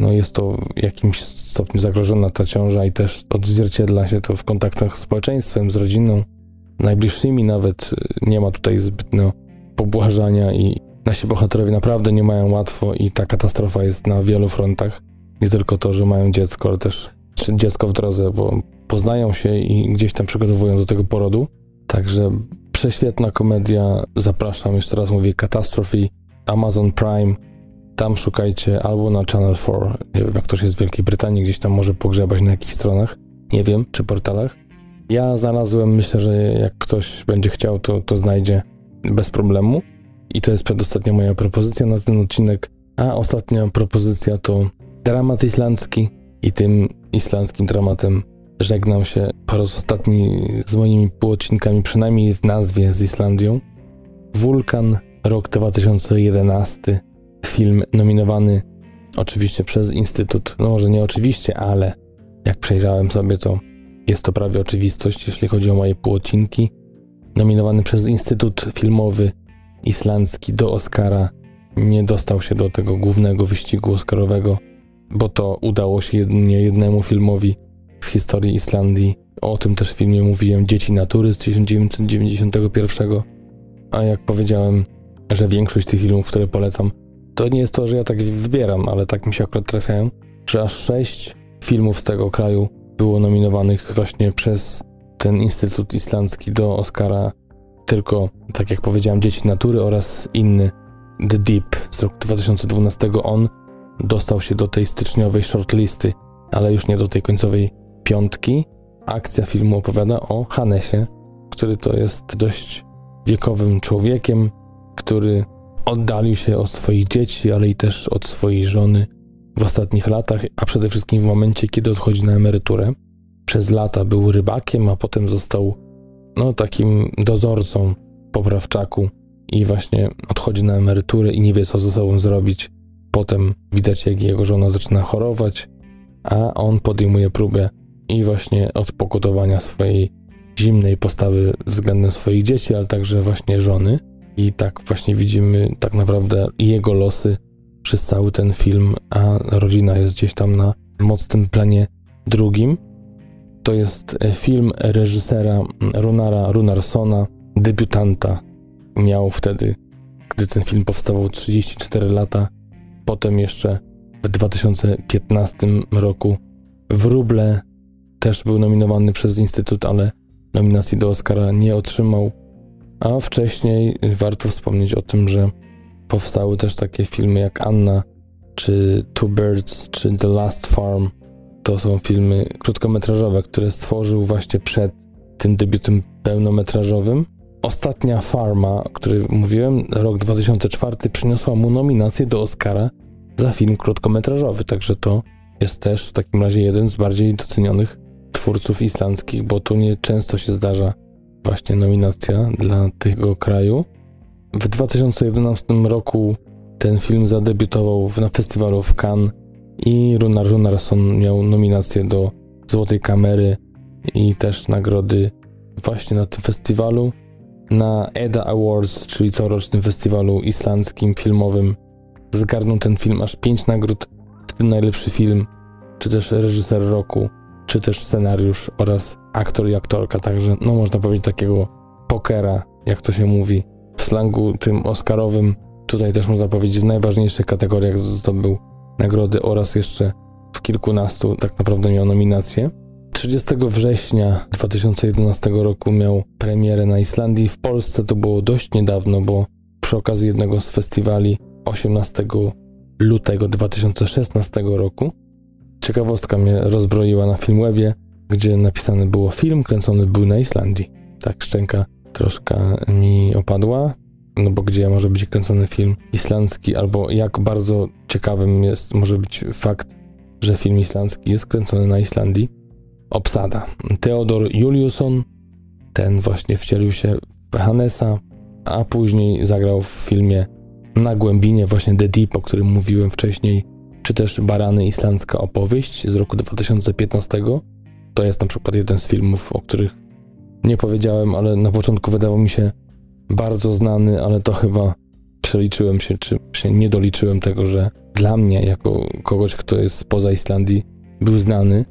no jest to w jakimś stopniu zagrożona ta ciąża i też odzwierciedla się to w kontaktach z społeczeństwem, z rodziną, najbliższymi nawet. Nie ma tutaj zbytnio pobłażania i nasi bohaterowie naprawdę nie mają łatwo i ta katastrofa jest na wielu frontach. Nie tylko to, że mają dziecko, ale też dziecko w drodze, bo poznają się i gdzieś tam przygotowują do tego porodu. Także prześwietna komedia. Zapraszam, jeszcze raz mówię, Catastrophe, Amazon Prime. Tam szukajcie albo na Channel 4. Nie wiem, jak ktoś jest w Wielkiej Brytanii, gdzieś tam może pogrzebać na jakichś stronach. Nie wiem, czy portalach. Ja znalazłem, myślę, że jak ktoś będzie chciał, to, to znajdzie bez problemu. I to jest przedostatnia moja propozycja na ten odcinek. A ostatnia propozycja to dramat islandzki i tym islandzkim dramatem żegnam się po raz ostatni z moimi półodcinkami, przynajmniej w nazwie z Islandią. Wulkan, rok 2011, film nominowany oczywiście przez Instytut, no może nie oczywiście, ale jak przejrzałem sobie to jest to prawie oczywistość, jeśli chodzi o moje półodcinki. Nominowany przez Instytut Filmowy Islandzki do Oscara nie dostał się do tego głównego wyścigu oscarowego, bo to udało się jedynie jednemu filmowi w historii Islandii. O tym też w filmie mówiłem Dzieci Natury z 1991. A jak powiedziałem, że większość tych filmów, które polecam, to nie jest to, że ja tak wybieram, ale tak mi się akurat trafiają, że aż sześć filmów z tego kraju było nominowanych właśnie przez ten Instytut Islandzki do Oscara. Tylko, tak jak powiedziałem, Dzieci Natury oraz inny The Deep z roku 2012. On dostał się do tej styczniowej shortlisty, ale już nie do tej końcowej piątki. Akcja filmu opowiada o Hanesie, który to jest dość wiekowym człowiekiem, który oddalił się od swoich dzieci, ale i też od swojej żony w ostatnich latach, a przede wszystkim w momencie, kiedy odchodzi na emeryturę. Przez lata był rybakiem, a potem został no, takim dozorcą poprawczaku i właśnie odchodzi na emeryturę i nie wie, co ze sobą zrobić. Potem widać, jak jego żona zaczyna chorować, a on podejmuje próbę i właśnie odpokutowania swojej zimnej postawy względem swoich dzieci, ale także właśnie żony. I tak właśnie widzimy tak naprawdę jego losy przez cały ten film, a rodzina jest gdzieś tam na mocnym planie drugim. To jest e, film reżysera Runara Runarsona, debiutanta. Miał wtedy, gdy ten film powstawał, 34 lata. Potem jeszcze w 2015 roku Wróble też był nominowany przez Instytut, ale nominacji do Oscara nie otrzymał. A wcześniej warto wspomnieć o tym, że powstały też takie filmy jak Anna, czy Two Birds, czy The Last Farm. To są filmy krótkometrażowe, które stworzył właśnie przed tym debiutem pełnometrażowym. Ostatnia Farma, o której mówiłem, rok 2004, przyniosła mu nominację do Oscara za film krótkometrażowy, także to jest też w takim razie jeden z bardziej docenionych twórców islandzkich, bo tu nie często się zdarza właśnie nominacja dla tego kraju. W 2011 roku ten film zadebiutował na festiwalu w Cannes i Runar Runarsson miał nominację do Złotej Kamery i też nagrody właśnie na tym festiwalu. Na EDA Awards, czyli corocznym festiwalu islandzkim filmowym, zgarnął ten film aż 5 nagród, w tym najlepszy film, czy też reżyser roku, czy też scenariusz oraz aktor i aktorka, także no można powiedzieć takiego pokera, jak to się mówi w slangu tym oscarowym. Tutaj też można powiedzieć w najważniejszych kategoriach zdobył nagrody oraz jeszcze w kilkunastu tak naprawdę miał nominacje. 30 września 2011 roku miał premierę na Islandii. W Polsce to było dość niedawno, bo przy okazji jednego z festiwali 18 lutego 2016 roku Ciekawostka mnie rozbroiła na Filmwebie, gdzie napisane było film kręcony był na Islandii. Tak szczęka troszkę mi opadła, no bo gdzie może być kręcony film islandzki, albo jak bardzo ciekawym jest, może być fakt, że film islandzki jest kręcony na Islandii. Obsada. Theodor Juliusson, ten właśnie wcielił się w Hannesa, a później zagrał w filmie Na Głębinie, właśnie The Deep, o którym mówiłem wcześniej, czy też Barany Islandzka opowieść z roku 2015. To jest na przykład jeden z filmów, o których nie powiedziałem, ale na początku wydawał mi się bardzo znany, ale to chyba przeliczyłem się, czy się nie doliczyłem tego, że dla mnie, jako kogoś, kto jest spoza Islandii, był znany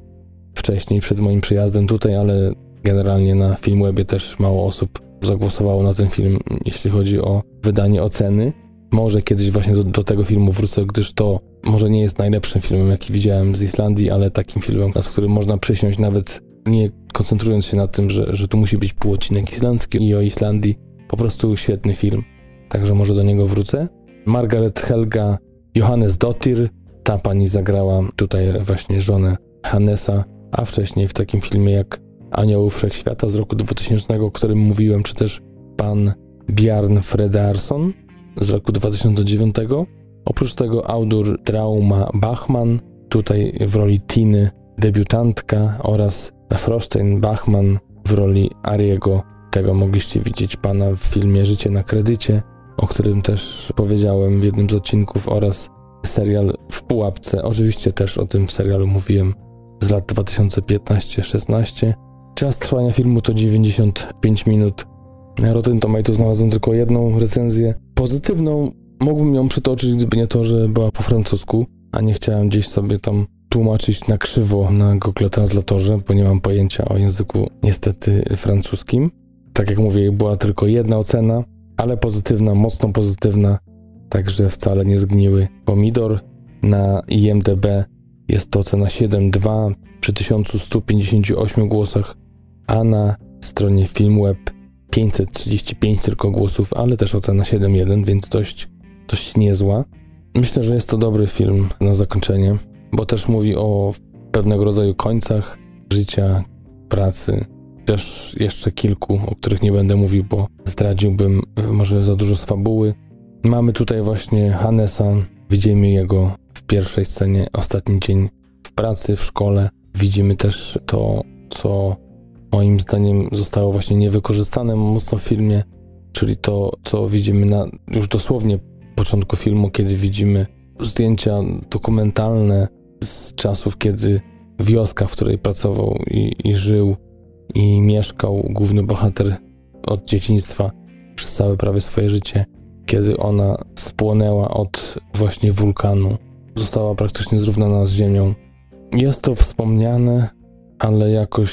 wcześniej, przed moim przyjazdem tutaj, ale generalnie na Filmwebie też mało osób zagłosowało na ten film, jeśli chodzi o wydanie oceny. Może kiedyś właśnie do, do, tego filmu wrócę, gdyż to może nie jest najlepszym filmem, jaki widziałem z Islandii, ale takim filmem, nad którym można przysiąść nawet nie koncentrując się na tym, że, że tu musi być półodcinek islandzki i o Islandii. Po prostu świetny film. Także może do niego wrócę. Margaret Helga Johannes Dottir. Ta pani zagrała tutaj właśnie żonę Hannesa, a wcześniej w takim filmie jak Anioł Wszechświata z roku 2000, o którym mówiłem, czy też pan Bjarn Fredarsson z roku 2009. Oprócz tego autor Trauma Bachmann, tutaj w roli Tiny, debiutantka oraz Frostein Bachmann w roli Ariego. Tego mogliście widzieć pana w filmie Życie na kredycie, o którym też powiedziałem w jednym z odcinków oraz serial W pułapce. Oczywiście też o tym serialu mówiłem z lat 2015-16. Czas trwania filmu to 95 minut. Rotten Tomatoes znalazłem tylko jedną recenzję pozytywną. Mógłbym ją przytoczyć, gdyby nie to, że była po francusku, a nie chciałem gdzieś sobie tam tłumaczyć na krzywo na Google Translatorze, bo nie mam pojęcia o języku niestety francuskim. Tak jak mówię, była tylko jedna ocena, ale pozytywna, mocno pozytywna, także wcale nie zgniły. Pomidor na IMDB jest to ocena 7.2 przy 1158 głosach, a na stronie Filmweb 535 tylko głosów, ale też ocena 7.1, więc dość, dość niezła. Myślę, że jest to dobry film na zakończenie, bo też mówi o pewnego rodzaju końcach życia, pracy, też jeszcze kilku, o których nie będę mówił, bo zdradziłbym e, może za dużo z fabuły. Mamy tutaj właśnie Hannesa, widzimy jego w pierwszej scenie, ostatni dzień w pracy, w szkole. Widzimy też to, co moim zdaniem zostało właśnie niewykorzystane mocno w filmie, czyli to, co widzimy na już dosłownie początku filmu, kiedy widzimy zdjęcia dokumentalne z czasów, kiedy wioska, w której pracował i, i żył i mieszkał główny bohater od dzieciństwa przez całe prawie swoje życie, kiedy ona spłonęła od właśnie wulkanu, została praktycznie zrównana z ziemią. Jest to wspomniane, ale jakoś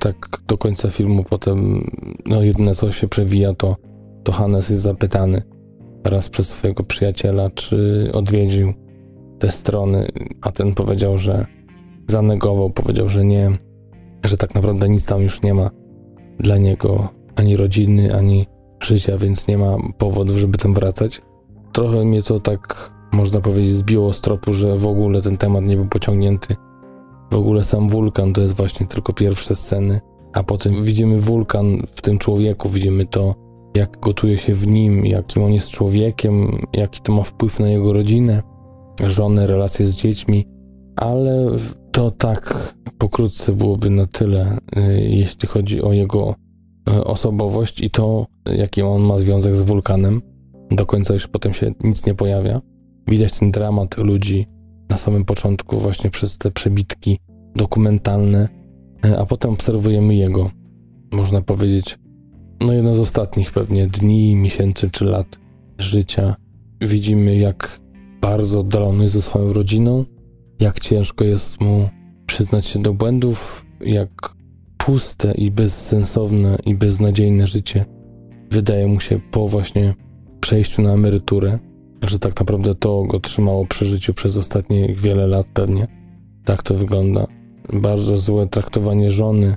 tak do końca filmu potem, no jedyne co się przewija to, to Hannes jest zapytany raz przez swojego przyjaciela, czy odwiedził te strony, a ten powiedział, że zanegował, powiedział, że nie, że tak naprawdę nic tam już nie ma dla niego, ani rodziny, ani życia, więc nie ma powodów, żeby tam wracać. Trochę mnie to tak, można powiedzieć, zbiło z tropu, że w ogóle ten temat nie był pociągnięty. W ogóle sam wulkan to jest właśnie tylko pierwsze sceny, a potem widzimy wulkan w tym człowieku, widzimy to, jak gotuje się w nim, jakim on jest człowiekiem, jaki to ma wpływ na jego rodzinę, żonę, relacje z dziećmi, ale to tak pokrótce byłoby na tyle, y, jeśli chodzi o jego y, osobowość i to, jaki on ma związek z wulkanem. Do końca już potem się nic nie pojawia. Widać ten dramat ludzi na samym początku, właśnie przez te przebitki dokumentalne, y, a potem obserwujemy jego, można powiedzieć, no jedno z ostatnich pewnie dni, miesięcy czy lat życia. Widzimy, jak bardzo oddalony ze swoją rodziną, jak ciężko jest mu przyznać się do błędów, jak puste i bezsensowne i beznadziejne życie wydaje mu się po właśnie przejściu na emeryturę, że tak naprawdę to go trzymało przy życiu przez ostatnie wiele lat pewnie. Tak to wygląda. Bardzo złe traktowanie żony,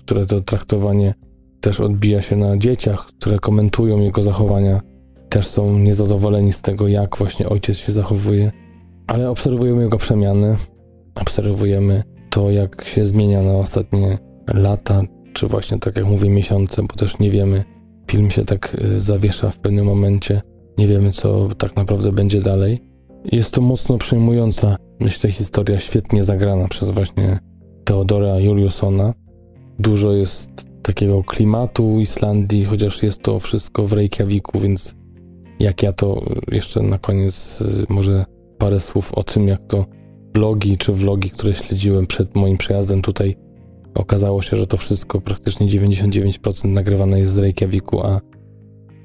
które to traktowanie też odbija się na dzieciach, które komentują jego zachowania, też są niezadowoleni z tego, jak właśnie ojciec się zachowuje. Ale obserwujemy jego przemiany, obserwujemy to, jak się zmienia na ostatnie lata, czy właśnie tak jak mówię, miesiące, bo też nie wiemy. Film się tak y, zawiesza w pewnym momencie, nie wiemy, co tak naprawdę będzie dalej. Jest to mocno przejmująca, myślę, historia, świetnie zagrana przez właśnie Teodora Juliusona. Dużo jest takiego klimatu Islandii, chociaż jest to wszystko w Reykjaviku, więc jak ja to y, jeszcze na koniec y, może parę słów o tym, jak to blogi czy vlogi, które śledziłem przed moim przyjazdem tutaj, okazało się, że to wszystko praktycznie 99% nagrywane jest z Reykjaviku, a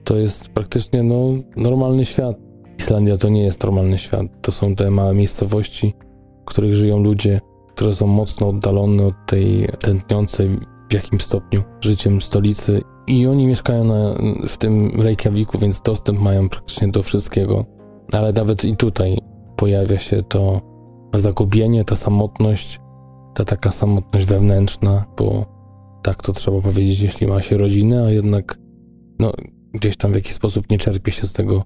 to jest praktycznie no, normalny świat Islandia to nie jest normalny świat. To są te małe miejscowości, w których żyją ludzie, które są mocno oddalone od tej tętniącej w jakimś stopniu życiem stolicy. I oni mieszkają na, w tym Reykjaviku, więc dostęp mają praktycznie do wszystkiego. Ale nawet i tutaj pojawia się to zagubienie, ta samotność, ta taka samotność wewnętrzna, bo tak to trzeba powiedzieć, jeśli ma się rodzinę, a jednak no, gdzieś tam w jakiś sposób nie czerpie się z tego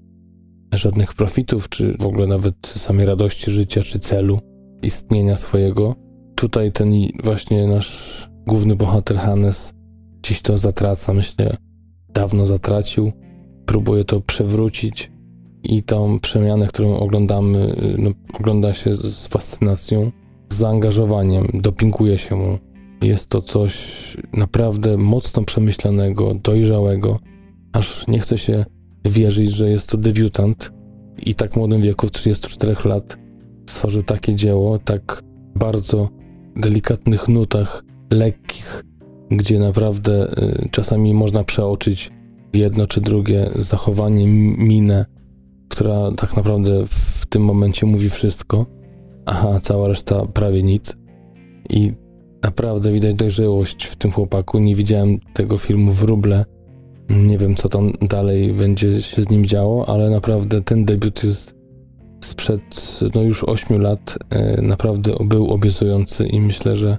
żadnych profitów, czy w ogóle nawet samej radości życia, czy celu istnienia swojego. Tutaj ten właśnie nasz główny bohater Hannes gdzieś to zatraca, myślę, dawno zatracił, próbuje to przewrócić i tą przemianę, którą oglądamy, no, ogląda się z fascynacją, z zaangażowaniem, dopinguje się mu. Jest to coś naprawdę mocno przemyślanego, dojrzałego, aż nie chce się wierzyć, że jest to debiutant i tak młodym wieku, w 34 lat, stworzył takie dzieło, tak bardzo delikatnych nutach, lekkich, gdzie naprawdę y, czasami można przeoczyć jedno czy drugie zachowanie, minę, która tak naprawdę w tym momencie mówi wszystko, aha, cała reszta prawie nic. I naprawdę widać dojrzałość w tym chłopaku. Nie widziałem tego filmu w ruble. Nie wiem, co tam dalej będzie się z nim działo, ale naprawdę ten debiut jest sprzed no już 8 lat. E, naprawdę był obiecujący i myślę, że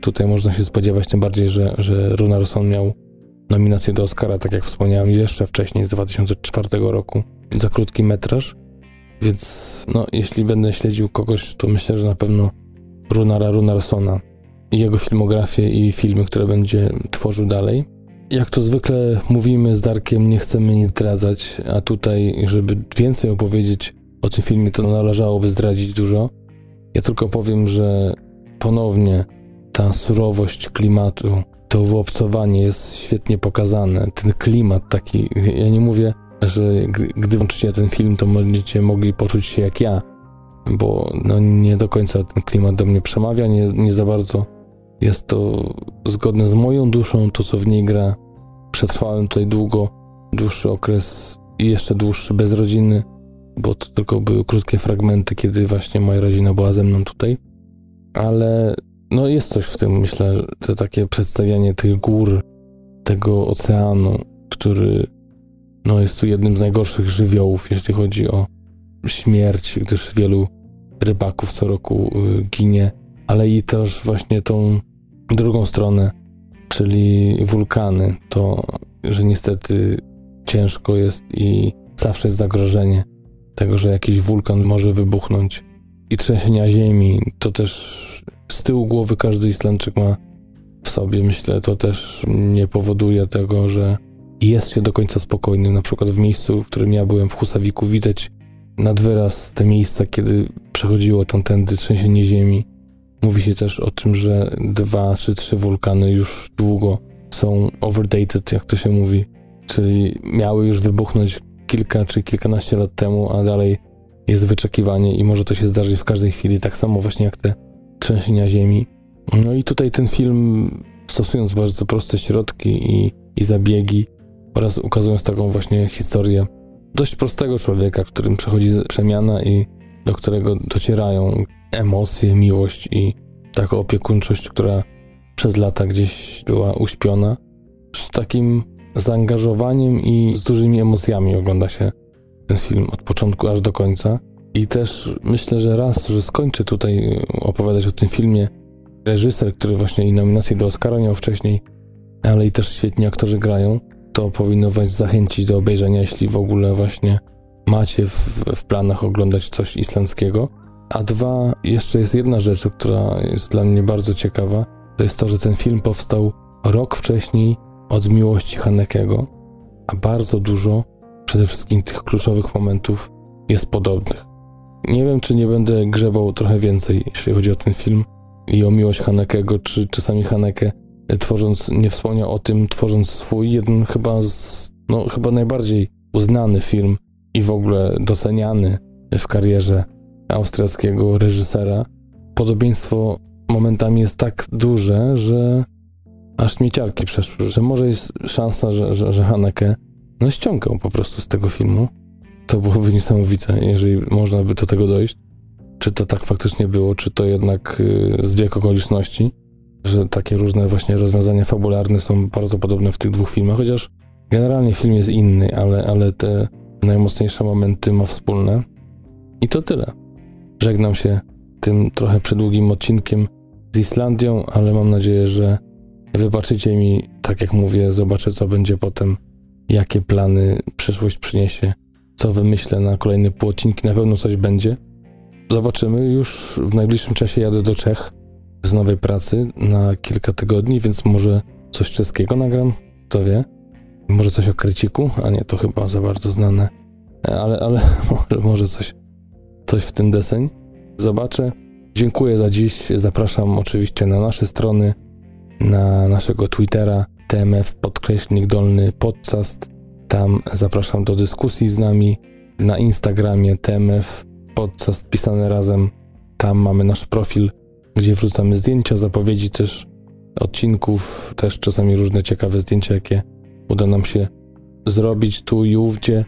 tutaj można się spodziewać, tym bardziej, że, że Runarsson miał nominację do Oscara, tak jak wspomniałem, jeszcze wcześniej, z 2004 roku, za krótki metraż. Więc no, jeśli będę śledził kogoś, to myślę, że na pewno Runara Runarsona i jego filmografię i filmy, które będzie tworzył dalej. Jak to zwykle mówimy z Darkiem, nie chcemy nic zdradzać, a tutaj, żeby więcej opowiedzieć o tym filmie, to należałoby zdradzić dużo. Ja tylko powiem, że ponownie ta surowość klimatu, to wyobcowanie jest świetnie pokazane. Ten klimat taki, ja nie mówię, że gdy włączycie ten film, to będziecie mogli poczuć się jak ja, bo no nie do końca ten klimat do mnie przemawia, nie, nie za bardzo jest to zgodne z moją duszą, to co w niej gra. Przetrwałem tutaj długo, dłuższy okres i jeszcze dłuższy bez rodziny, bo to tylko były krótkie fragmenty, kiedy właśnie moja rodzina była ze mną tutaj. Ale no jest coś w tym, myślę, to takie przedstawianie tych gór, tego oceanu, który no, jest tu jednym z najgorszych żywiołów, jeśli chodzi o śmierć, gdyż wielu rybaków co roku y, ginie, ale i też właśnie tą drugą stronę, czyli wulkany, to, że niestety ciężko jest i zawsze jest zagrożenie tego, że jakiś wulkan może wybuchnąć i trzęsienia ziemi, to też z tyłu głowy każdy Islandczyk ma w sobie, myślę, to też nie powoduje tego, że jest się do końca spokojnym. Na przykład w miejscu, w którym ja byłem w Husawiku, widać nad wyraz te miejsca, kiedy przechodziło tamtędy trzęsienie ziemi. Mówi się też o tym, że dwa czy trzy wulkany już długo są overdated, jak to się mówi, czyli miały już wybuchnąć kilka czy kilkanaście lat temu, a dalej jest wyczekiwanie i może to się zdarzyć w każdej chwili, tak samo właśnie jak te trzęsienia ziemi. No i tutaj ten film, stosując bardzo proste środki i, i zabiegi, oraz ukazując taką właśnie historię dość prostego człowieka, którym przechodzi przemiana i do którego docierają emocje, miłość i taka opiekuńczość, która przez lata gdzieś była uśpiona. Z takim zaangażowaniem i z dużymi emocjami ogląda się ten film od początku aż do końca. I też myślę, że raz, że skończę tutaj opowiadać o tym filmie, reżyser, który właśnie i nominację do Oscara miał wcześniej, ale i też świetni aktorzy grają, to powinno was zachęcić do obejrzenia, jeśli w ogóle właśnie macie w, w planach oglądać coś islandzkiego. A dwa, jeszcze jest jedna rzecz, która jest dla mnie bardzo ciekawa. To jest to, że ten film powstał rok wcześniej od miłości Hanekego, a bardzo dużo przede wszystkim tych kluczowych momentów jest podobnych. Nie wiem, czy nie będę grzebał trochę więcej, jeśli chodzi o ten film i o miłość Hanekego, czy czasami Haneke tworząc, nie wspomniał o tym, tworząc swój jeden chyba z, no chyba najbardziej uznany film i w ogóle doceniany w karierze austriackiego reżysera. Podobieństwo momentami jest tak duże, że aż mieciarki przeszły, że może jest szansa, że, że, że Haneke no ściągał po prostu z tego filmu. to byłoby niesamowite, jeżeli można by do tego dojść. Czy to tak faktycznie było, czy to jednak y, zbieg okoliczności, że takie różne właśnie rozwiązania fabularne są bardzo podobne w tych dwóch filmach, chociaż generalnie film jest inny, ale, ale te najmocniejsze momenty ma wspólne. I to tyle. Żegnam się tym trochę przedługim odcinkiem z Islandią, ale mam nadzieję, że wybaczycie mi, tak jak mówię, zobaczę co będzie potem, jakie plany przyszłość przyniesie, co wymyślę na kolejne pół odcinki, na pewno coś będzie. Zobaczymy, już w najbliższym czasie jadę do Czech z nowej pracy na kilka tygodni, więc może coś czeskiego nagram, kto wie. Może coś o kryciku, a nie, to chyba za bardzo znane, ale, ale może, może coś, coś w tym deseń. Zobaczę. Dziękuję za dziś. Zapraszam oczywiście na nasze strony, na naszego Twittera TMF podkreślnik dolny podcast. Tam zapraszam do dyskusji z nami. Na Instagramie TMF podcast pisane razem. Tam mamy nasz profil, gdzie wrzucamy zdjęcia, zapowiedzi też odcinków, też czasami różne ciekawe zdjęcia, jakie uda nam się zrobić tu i ówdzie.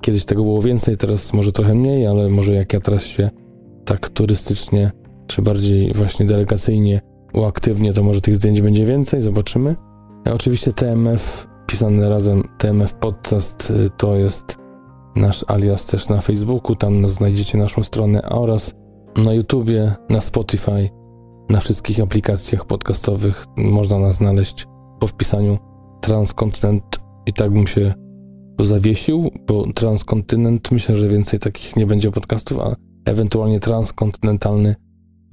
Kiedyś tego było więcej, teraz może trochę mniej, ale może jak ja teraz się tak turystycznie, czy bardziej właśnie delegacyjnie uaktywnię, to może tych zdjęć będzie więcej, zobaczymy. A oczywiście TMF, pisane razem TMF Podcast, y, to jest nasz alias też na Facebooku, tam znajdziecie naszą stronę oraz na YouTubie, na Spotify, na wszystkich aplikacjach podcastowych. Można nas znaleźć po wpisaniu Transkontynent i tak bym się zawiesił, bo Transkontynent myślę, że więcej takich nie będzie podcastów, a ewentualnie transkontynentalny,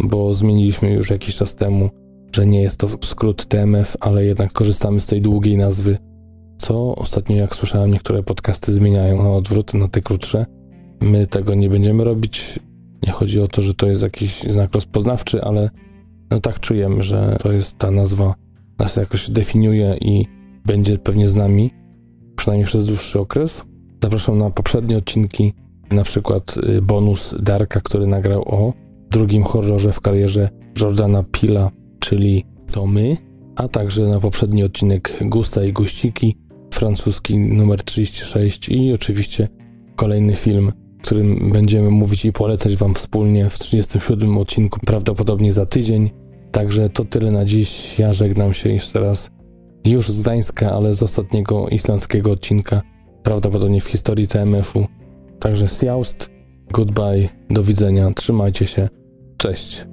bo zmieniliśmy już jakiś czas temu, że nie jest to skrót TMF, ale jednak korzystamy z tej długiej nazwy, co ostatnio, jak słyszałem, niektóre podcasty zmieniają na odwrót, na te krótsze. My tego nie będziemy robić. Nie chodzi o to, że to jest jakiś znak rozpoznawczy, ale no tak czujemy, że to jest ta nazwa, nas jakoś definiuje i będzie pewnie z nami, przynajmniej przez dłuższy okres. Zapraszam na poprzednie odcinki na przykład y, bonus Darka, który nagrał o drugim horrorze w karierze Jordana Pila, czyli To My, a także na poprzedni odcinek Gusta i Guściki, francuski numer 36 i oczywiście kolejny film, którym będziemy mówić i polecać Wam wspólnie w 37 odcinku, prawdopodobnie za tydzień. Także to tyle na dziś. Ja żegnam się jeszcze raz już z Gdańska, ale z ostatniego islandzkiego odcinka, prawdopodobnie w historii TMF-u. Także Sjaust, goodbye, do widzenia, trzymajcie się, cześć.